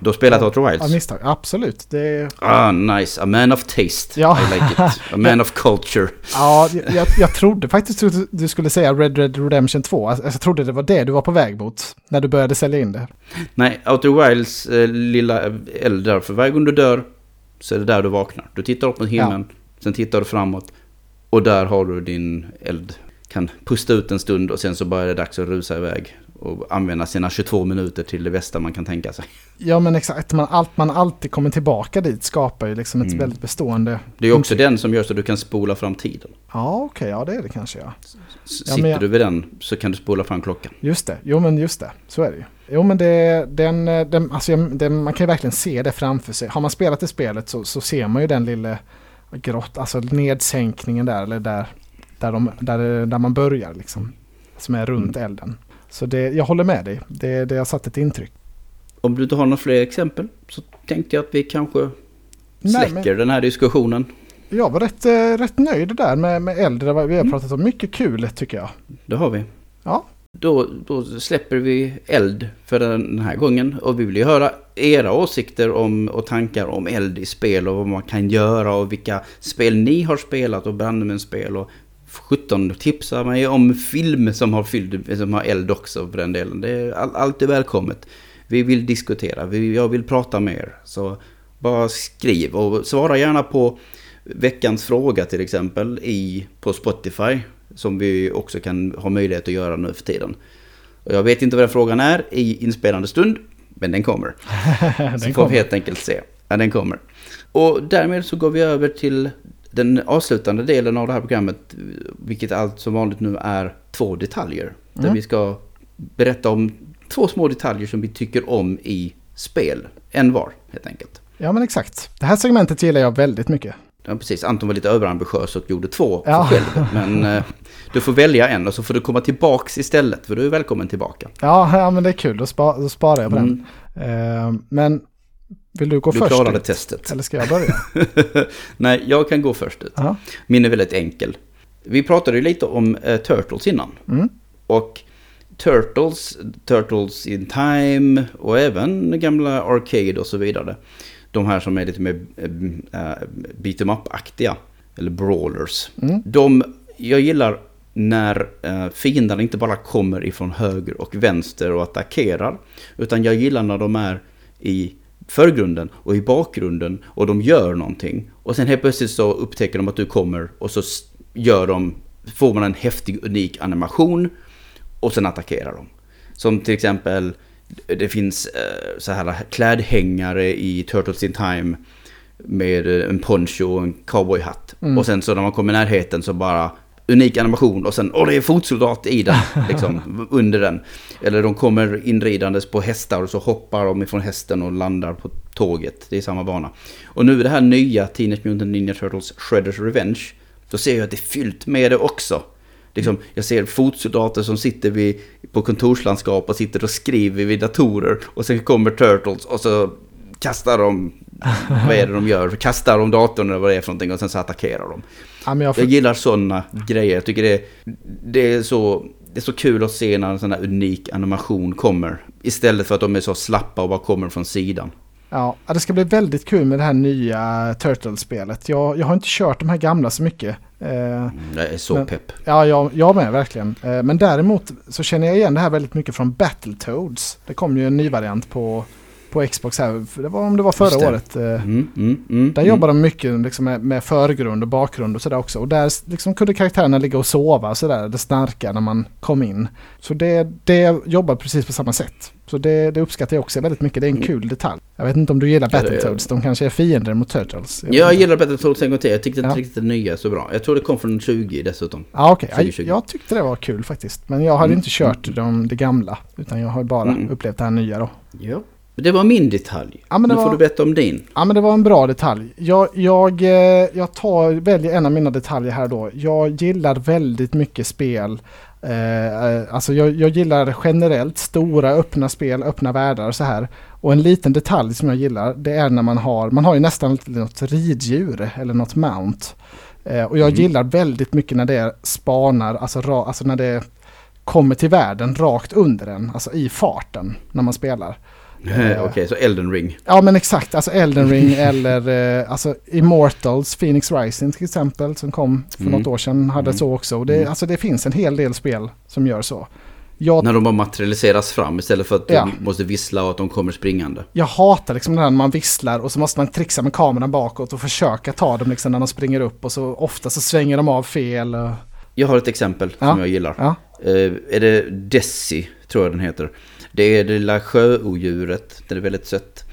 Du har spelat Outer ja, Wilds? misstag. Absolut. Det, Ah, nice. A man of taste. Ja. I like it. A man of culture. ja, jag, jag trodde faktiskt att du skulle säga Red Red Redemption 2. Alltså, jag trodde det var det du var på väg mot när du började sälja in det. Nej, Outer Wilds eh, lilla eld där. För varje gång du dör så är det där du vaknar. Du tittar upp mot himlen, sen tittar du framåt. Och där har du din eld. Kan pusta ut en stund och sen så bara är det dags att rusa iväg. Och använda sina 22 minuter till det bästa man kan tänka sig. Ja men exakt, man, allt, man alltid kommer tillbaka dit skapar ju liksom ett Mm. väldigt bestående... Det är också den som gör så att du kan spola fram tiden. Ja okej, ja det är det kanske ja. S- Ja, Sitter jag- du vid den så kan du spola fram klockan. Just det, jo men just det, så är det ju. Jo men det, den, den, alltså, den, man kan ju verkligen se det framför sig. Har man spelat det spelet så, så ser man ju den lilla grott, alltså nedsänkningen där, eller där, där, de, där, där man börjar liksom. Som är runt Mm. elden. Så det, jag håller med dig, det, det har satt ett intryck. Om du inte har några fler exempel så tänkte jag att vi kanske Nej, släcker den här diskussionen. Jag var rätt, eh, rätt nöjd där med, med var- Vi har Mm. pratat om mycket kul tycker jag. Det har vi. Ja. Då, då släpper vi eld för den här gången. Och vi vill ju höra era åsikter om, och tankar om eld i spel och vad man kan göra och vilka spel ni har spelat och brandmänsspel. Och 17 tipsa mig om film som har, fylld, som har eld också för den delen. Det är all, alltid välkommet. Vi vill diskutera, vi, jag vill prata med er. Så bara skriv och svara gärna på veckans fråga till exempel i, på Spotify. Som vi också kan ha möjlighet att göra nu för tiden. Och jag vet inte vad den frågan är i inspelande stund, men den kommer. den så får kommer. vi helt enkelt se. Ja, den kommer. Och därmed så går vi över till den avslutande delen av det här programmet. Vilket allt som vanligt nu är två detaljer. Där Mm. vi ska berätta om två små detaljer som vi tycker om i spel. En var, helt enkelt. Ja men exakt. Det här segmentet gillar jag väldigt mycket. Ja, precis. Anton var lite överambitiös och gjorde två Ja. själv. Men eh, du får välja en och så får du komma tillbaks istället. För du är välkommen tillbaka. Ja, ja men det är kul, då, spa, då sparar jag på Mm. den. Eh, men vill du gå Du först klarade ut? testet. Eller ska jag börja? Nej, jag kan gå först ut. Ja. Min är väldigt enkel. Vi pratade ju lite om eh, Turtles innan. Mm. Och Turtles, Turtles in Time och även gamla Arcade och så vidare. De här som är lite mer äh, beat em up-aktiga. Eller brawlers. Mm. De, jag gillar när äh, fienderna inte bara kommer ifrån höger och vänster och attackerar. Utan jag gillar när de är i förgrunden och i bakgrunden och de gör någonting. Och sen helt plötsligt så upptäcker de att du kommer och så gör de, får man en häftig unik animation och sen attackerar de. Som till exempel, det finns eh, så här klädhängare i Turtles in Time med eh, en poncho och en cowboyhatt. Mm. Och sen så när man kommer i närheten så bara unik animation och sen, åh det är fotsoldat i den, liksom under den. Eller de kommer inridandes på hästar och så hoppar de ifrån hästen och landar på tåget. Det är samma bana. Och nu det här nya Teenage Mutant Ninja Turtles Shredders Revenge. Då ser jag att det är fyllt med det också. Liksom, jag ser fotsoldater som sitter vid, på kontorslandskap och sitter och skriver vid datorer. Och sen kommer Turtles och så kastar de, vad är det de gör? Kastar de datorn eller vad det är för någonting och sen så attackerar de. Ja, jag, Jag gillar sådana grejer. Jag tycker det, det, är så, det är så kul att se när en sån här unik animation kommer. Istället för att de är så slappa och bara kommer från sidan. Ja, det ska bli väldigt kul med det här nya Turtles-spelet. Jag, jag har inte kört de här gamla så mycket. Eh, Jag är så Men- pepp. Ja, jag, jag med verkligen. Eh, Men däremot så känner jag igen det här väldigt mycket från Battletoads. Det kom ju en ny variant på, på Xbox här, för det var om det var förra det. året. eh, Mm, mm, mm, Där mm. jobbar de mycket liksom med, med förgrund och bakgrund och sådär också. Och där liksom kunde karaktärerna ligga och sova och sådär, det snarka när man kom in. Så det, det jobbar precis på samma sätt. Så det, det uppskattar jag också väldigt mycket, det är en Mm. kul detalj. Jag vet inte om du gillar Battletoads, de kanske är fiender mot Turtles. Jag inte. gillar Battletoads en gång till. Jag tyckte inte Ja. riktigt det nya så bra. Jag tror det kom från 20 dessutom. Ja, okej. Jag, 2020. jag tyckte det var kul faktiskt. Men jag hade Mm. inte kört de, det gamla. Utan jag har bara upplevt det här nya då. Ja. Det var min detalj. Ja, men nu får var- du berätta om din. Ja men det var en bra detalj. Jag, jag, eh, jag tar, väljer en av mina detaljer här då. Jag gillar väldigt mycket spel. Eh, alltså jag, jag gillar generellt stora öppna spel, öppna världar och så här. Och en liten detalj som jag gillar det är när man har, man har ju nästan något riddjur eller något mount. Eh, och jag Mm. gillar väldigt mycket när det spanar, alltså, ra, alltså när det kommer till världen rakt under en, alltså i farten när man spelar. Eh, Okej, så Elden ring. Ja men exakt, alltså Elden Ring eller eh, alltså Immortals, Phoenix Rising till exempel som kom för Mm. något år sedan hade Mm. så också. Och det, Mm. Alltså det finns en hel del spel som gör så. Jag, När de bara materialiseras fram istället för att Ja. du måste vissla och att de kommer springande. jag hatar liksom det här när man visslar och så måste man trixa med kameran bakåt och försöka ta dem liksom när de springer upp och så ofta så svänger de av fel. Och, Jag har ett exempel Ja. som jag gillar. ja. Eh, är det Desi, tror jag den heter. Det är det lilla sjöodjuret, det är väldigt sött.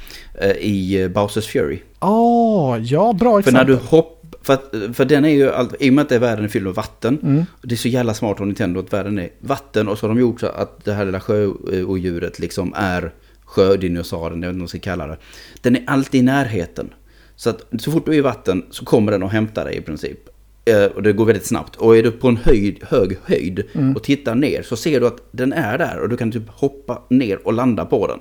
eh, I eh, Bowsers Fury. Åh, ja bra För exempel. när du hoppar, för, att, för den är ju, all, i och med att det är världen är fylld med vatten. Mm. Det är så jävla smart av Nintendo att världen är vatten och så har de gjort så att det här lilla sjöodjuret liksom är sjödinosaurien, jag vet inte vad man ska kalla det. Den är alltid i närheten. Så att så fort du är i vatten så kommer den och hämtar dig i princip. Eh, Och det går väldigt snabbt. Och är du på en höjd, hög höjd och tittar ner så ser du att den är där och du kan typ hoppa ner och landa på den.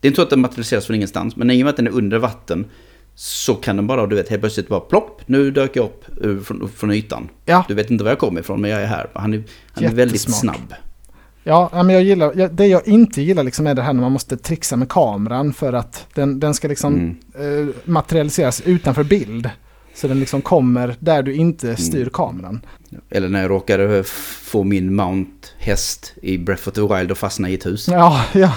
Det är inte så att den materialiseras från ingenstans, men i och med att den är under vatten så kan den bara, du vet, helt plötsligt bara plopp, nu dök jag upp ur- från, från ytan. Ja. Du vet inte var jag kommer ifrån, men jag är här. Han är, han är väldigt snabb. Ja, men jag gillar, det jag inte gillar liksom är det här när man måste trixa med kameran för att den, den ska liksom Mm. eh, materialiseras utanför bild. Så den liksom kommer där du inte styr kameran. Eller när jag råkade få min Mount häst i Breath of the Wild och fastna i ett hus. Ja, ja.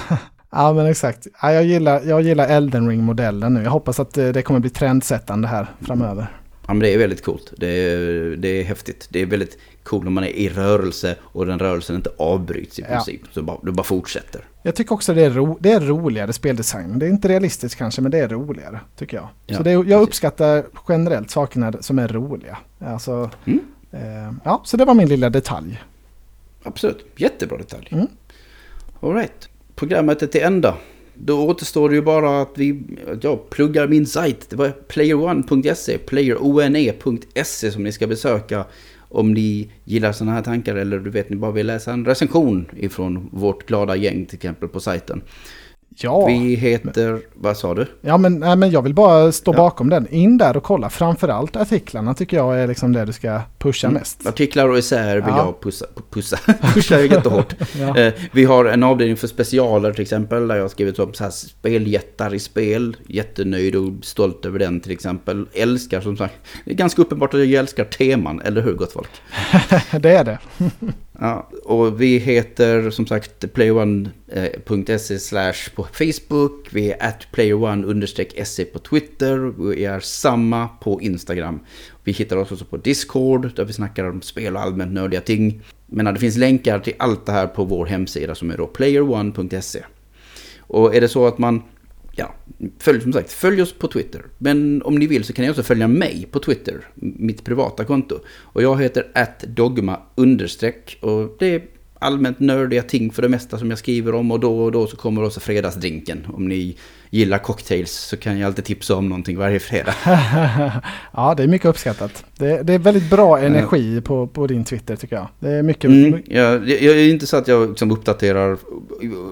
Ja men exakt. Ja, jag, gillar, jag gillar Elden Ring-modellen nu. Jag hoppas att eh, det kommer bli trendsättande här framöver. Ja, men det är väldigt coolt. Det är, det är häftigt. Det är väldigt coolt när man är i rörelse och den rörelsen inte avbryts i Ja. princip. Så bara, du bara fortsätter. Jag tycker också det är, ro, det är roligare speldesign. Det är inte realistiskt kanske, men det är roligare tycker jag. Ja, så det, jag precis. uppskattar generellt sakerna som är roliga. Alltså, Mm. eh, ja, så det var min lilla detalj. Absolut. Jättebra detalj. Mm. All right. Programmet är till ända. Då återstår det ju bara att vi, att jag pluggar min sajt. Det var playerone.se, playerone.se som ni ska besöka om ni gillar sådana här tankar eller du vet ni bara vill läsa en recension ifrån vårt glada gäng till exempel på sajten. Ja, Vi heter, vad sa du? ja men, nej, men jag vill bara stå Ja. bakom den. In där och kolla. Framförallt artiklarna tycker jag är liksom det du ska pusha mest. Artiklar och essäer vill Ja. jag pussa, pussa, pusha jättehårt. Ja. Eh, vi har en avdelning för specialer till exempel där jag har skrivit upp så här speljättar i spel. Jättenöjd och stolt över den till exempel. Älskar som sagt, det är ganska uppenbart att jag älskar teman, eller hur gott folk? det är det. Ja, och vi heter som sagt playone.se slash på Facebook. Vi är at playerone-se på Twitter. Vi är samma på Instagram. Vi hittar oss också på Discord där vi snackar om spel och allmänt nördiga ting. Men det finns länkar till allt det här på vår hemsida som är då playerone.se. Och är det så att man Ja, följ, som sagt, följ oss på Twitter. Men om ni vill så kan ni också följa mig på Twitter, mitt privata konto. Och jag heter atdogma understreck och det är allmänt nördiga ting för det mesta som jag skriver om och då och då så kommer också fredagsdrinken. Om ni gillar cocktails så kan jag alltid tipsa om någonting varje fredag. ja, det är mycket uppskattat. Det, det är väldigt bra energi på, på din Twitter tycker jag. Det är mycket... Mm, jag, jag, är inte så att jag liksom uppdaterar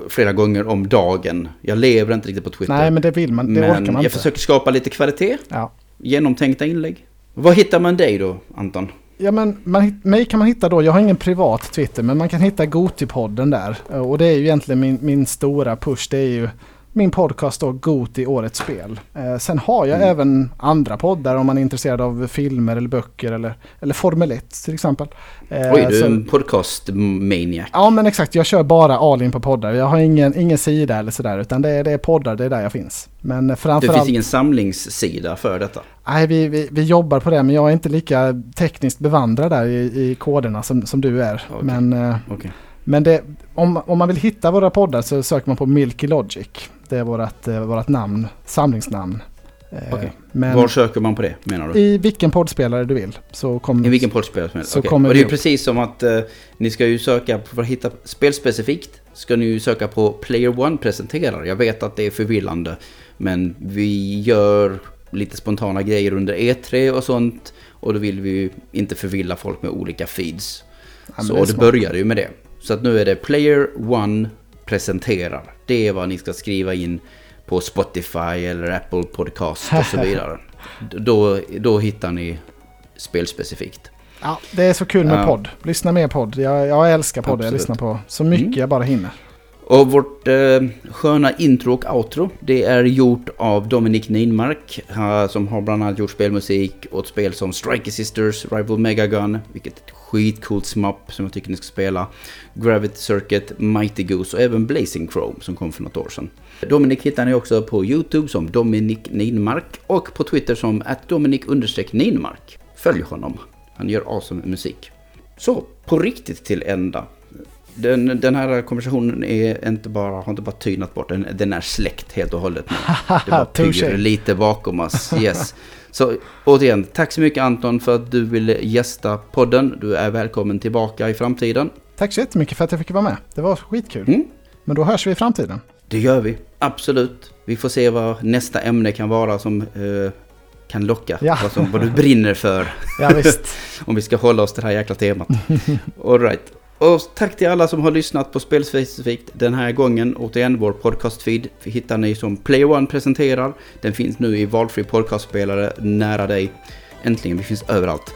flera gånger om dagen. Jag lever inte riktigt på Twitter. Nej, men det vill man. Det men orkar man jag inte. försöker skapa lite kvalitet. Ja. Genomtänkta inlägg. Var hittar man dig då, Anton? Ja men man, mig kan man hitta då, jag har ingen privat Twitter men man kan hitta Gotipodden där. Och det är ju egentligen min, min stora push, det är ju min podcast då, Goti Årets Spel. Eh, sen har jag Mm. även andra poddar om man är intresserad av filmer eller böcker eller, eller Formel 1 till exempel. Eh, Oj, du är en podcast-maniac. Ja men exakt, jag kör bara all in på poddar. Jag har ingen, ingen sida eller sådär utan det är, det är poddar, det är där jag finns. Men Det framförallt... finns ingen samlingssida för detta. Nej, vi, vi, vi jobbar på det men jag är inte lika tekniskt bevandrad där i, i koderna som, som du är. Okej. Men, eh, Okej. men det, om, om man vill hitta våra poddar så söker man på Milky Logic. Det är vårt, eh, vårt namn, samlingsnamn. Eh, Okej. Men Var söker man på det menar du? i vilken poddspelare du vill så kommer I vilken poddspel som helst? Kommer Och det är ju precis som att eh, ni ska ju söka, för att hitta spelspecifikt, ska ni ju söka på Player One presenterar. Jag vet att det är förvillande, men vi gör lite spontana grejer under E3 och sånt. Och då vill vi ju inte förvilla folk med olika feeds. Ja, så det det, började ju med det. Så att nu är det Player One presenterar. Det är vad ni ska skriva in på Spotify eller Apple Podcast och så vidare. Då, då hittar ni spelspecifikt. Ja, det är så kul med podd. Lyssna mer podd. Jag, jag älskar podd. Jag Absolut. lyssnar på så mycket Mm. jag bara hinner. Och vårt eh, sköna intro och outro, det är gjort av Dominic Ninmark, eh, som har bland annat gjort spelmusik åt spel som Striker Sisters, Rival Megagun, vilket är ett skitcoolt smapp som jag tycker ni ska spela, Gravity Circuit, Mighty Goose och även Blazing Chrome som kom för något år sedan. Dominic hittar ni också på YouTube som Dominik Ninmark och på Twitter som att Följ honom, han gör awesome musik. Så, på riktigt till ända. Den, den här konversationen är inte bara, har inte bara tynat bort, den, den är släckt helt och hållet nu. Det Touché. pyr lite bakom oss. Yes. Så återigen, tack så mycket Anton för att du ville gästa podden. Du är välkommen tillbaka i framtiden. Tack så jättemycket för att jag fick vara med. Det var skitkul. Mm. Men då hörs vi i framtiden. Det gör vi, absolut. Vi får se vad nästa ämne kan vara som eh, kan locka. Ja. Vad, som, vad du brinner för. Ja, visst. Om vi ska hålla oss till det här jäkla temat. All right. Och tack till alla som har lyssnat på Spelspecifikt den här gången. Återigen, vår podcastfeed hittar ni som Player One presenterar. Den finns nu i valfri podcastspelare nära dig. Äntligen, vi finns överallt.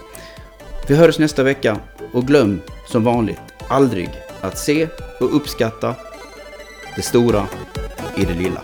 Vi hörs nästa vecka och glöm som vanligt aldrig att se och uppskatta det stora i det lilla.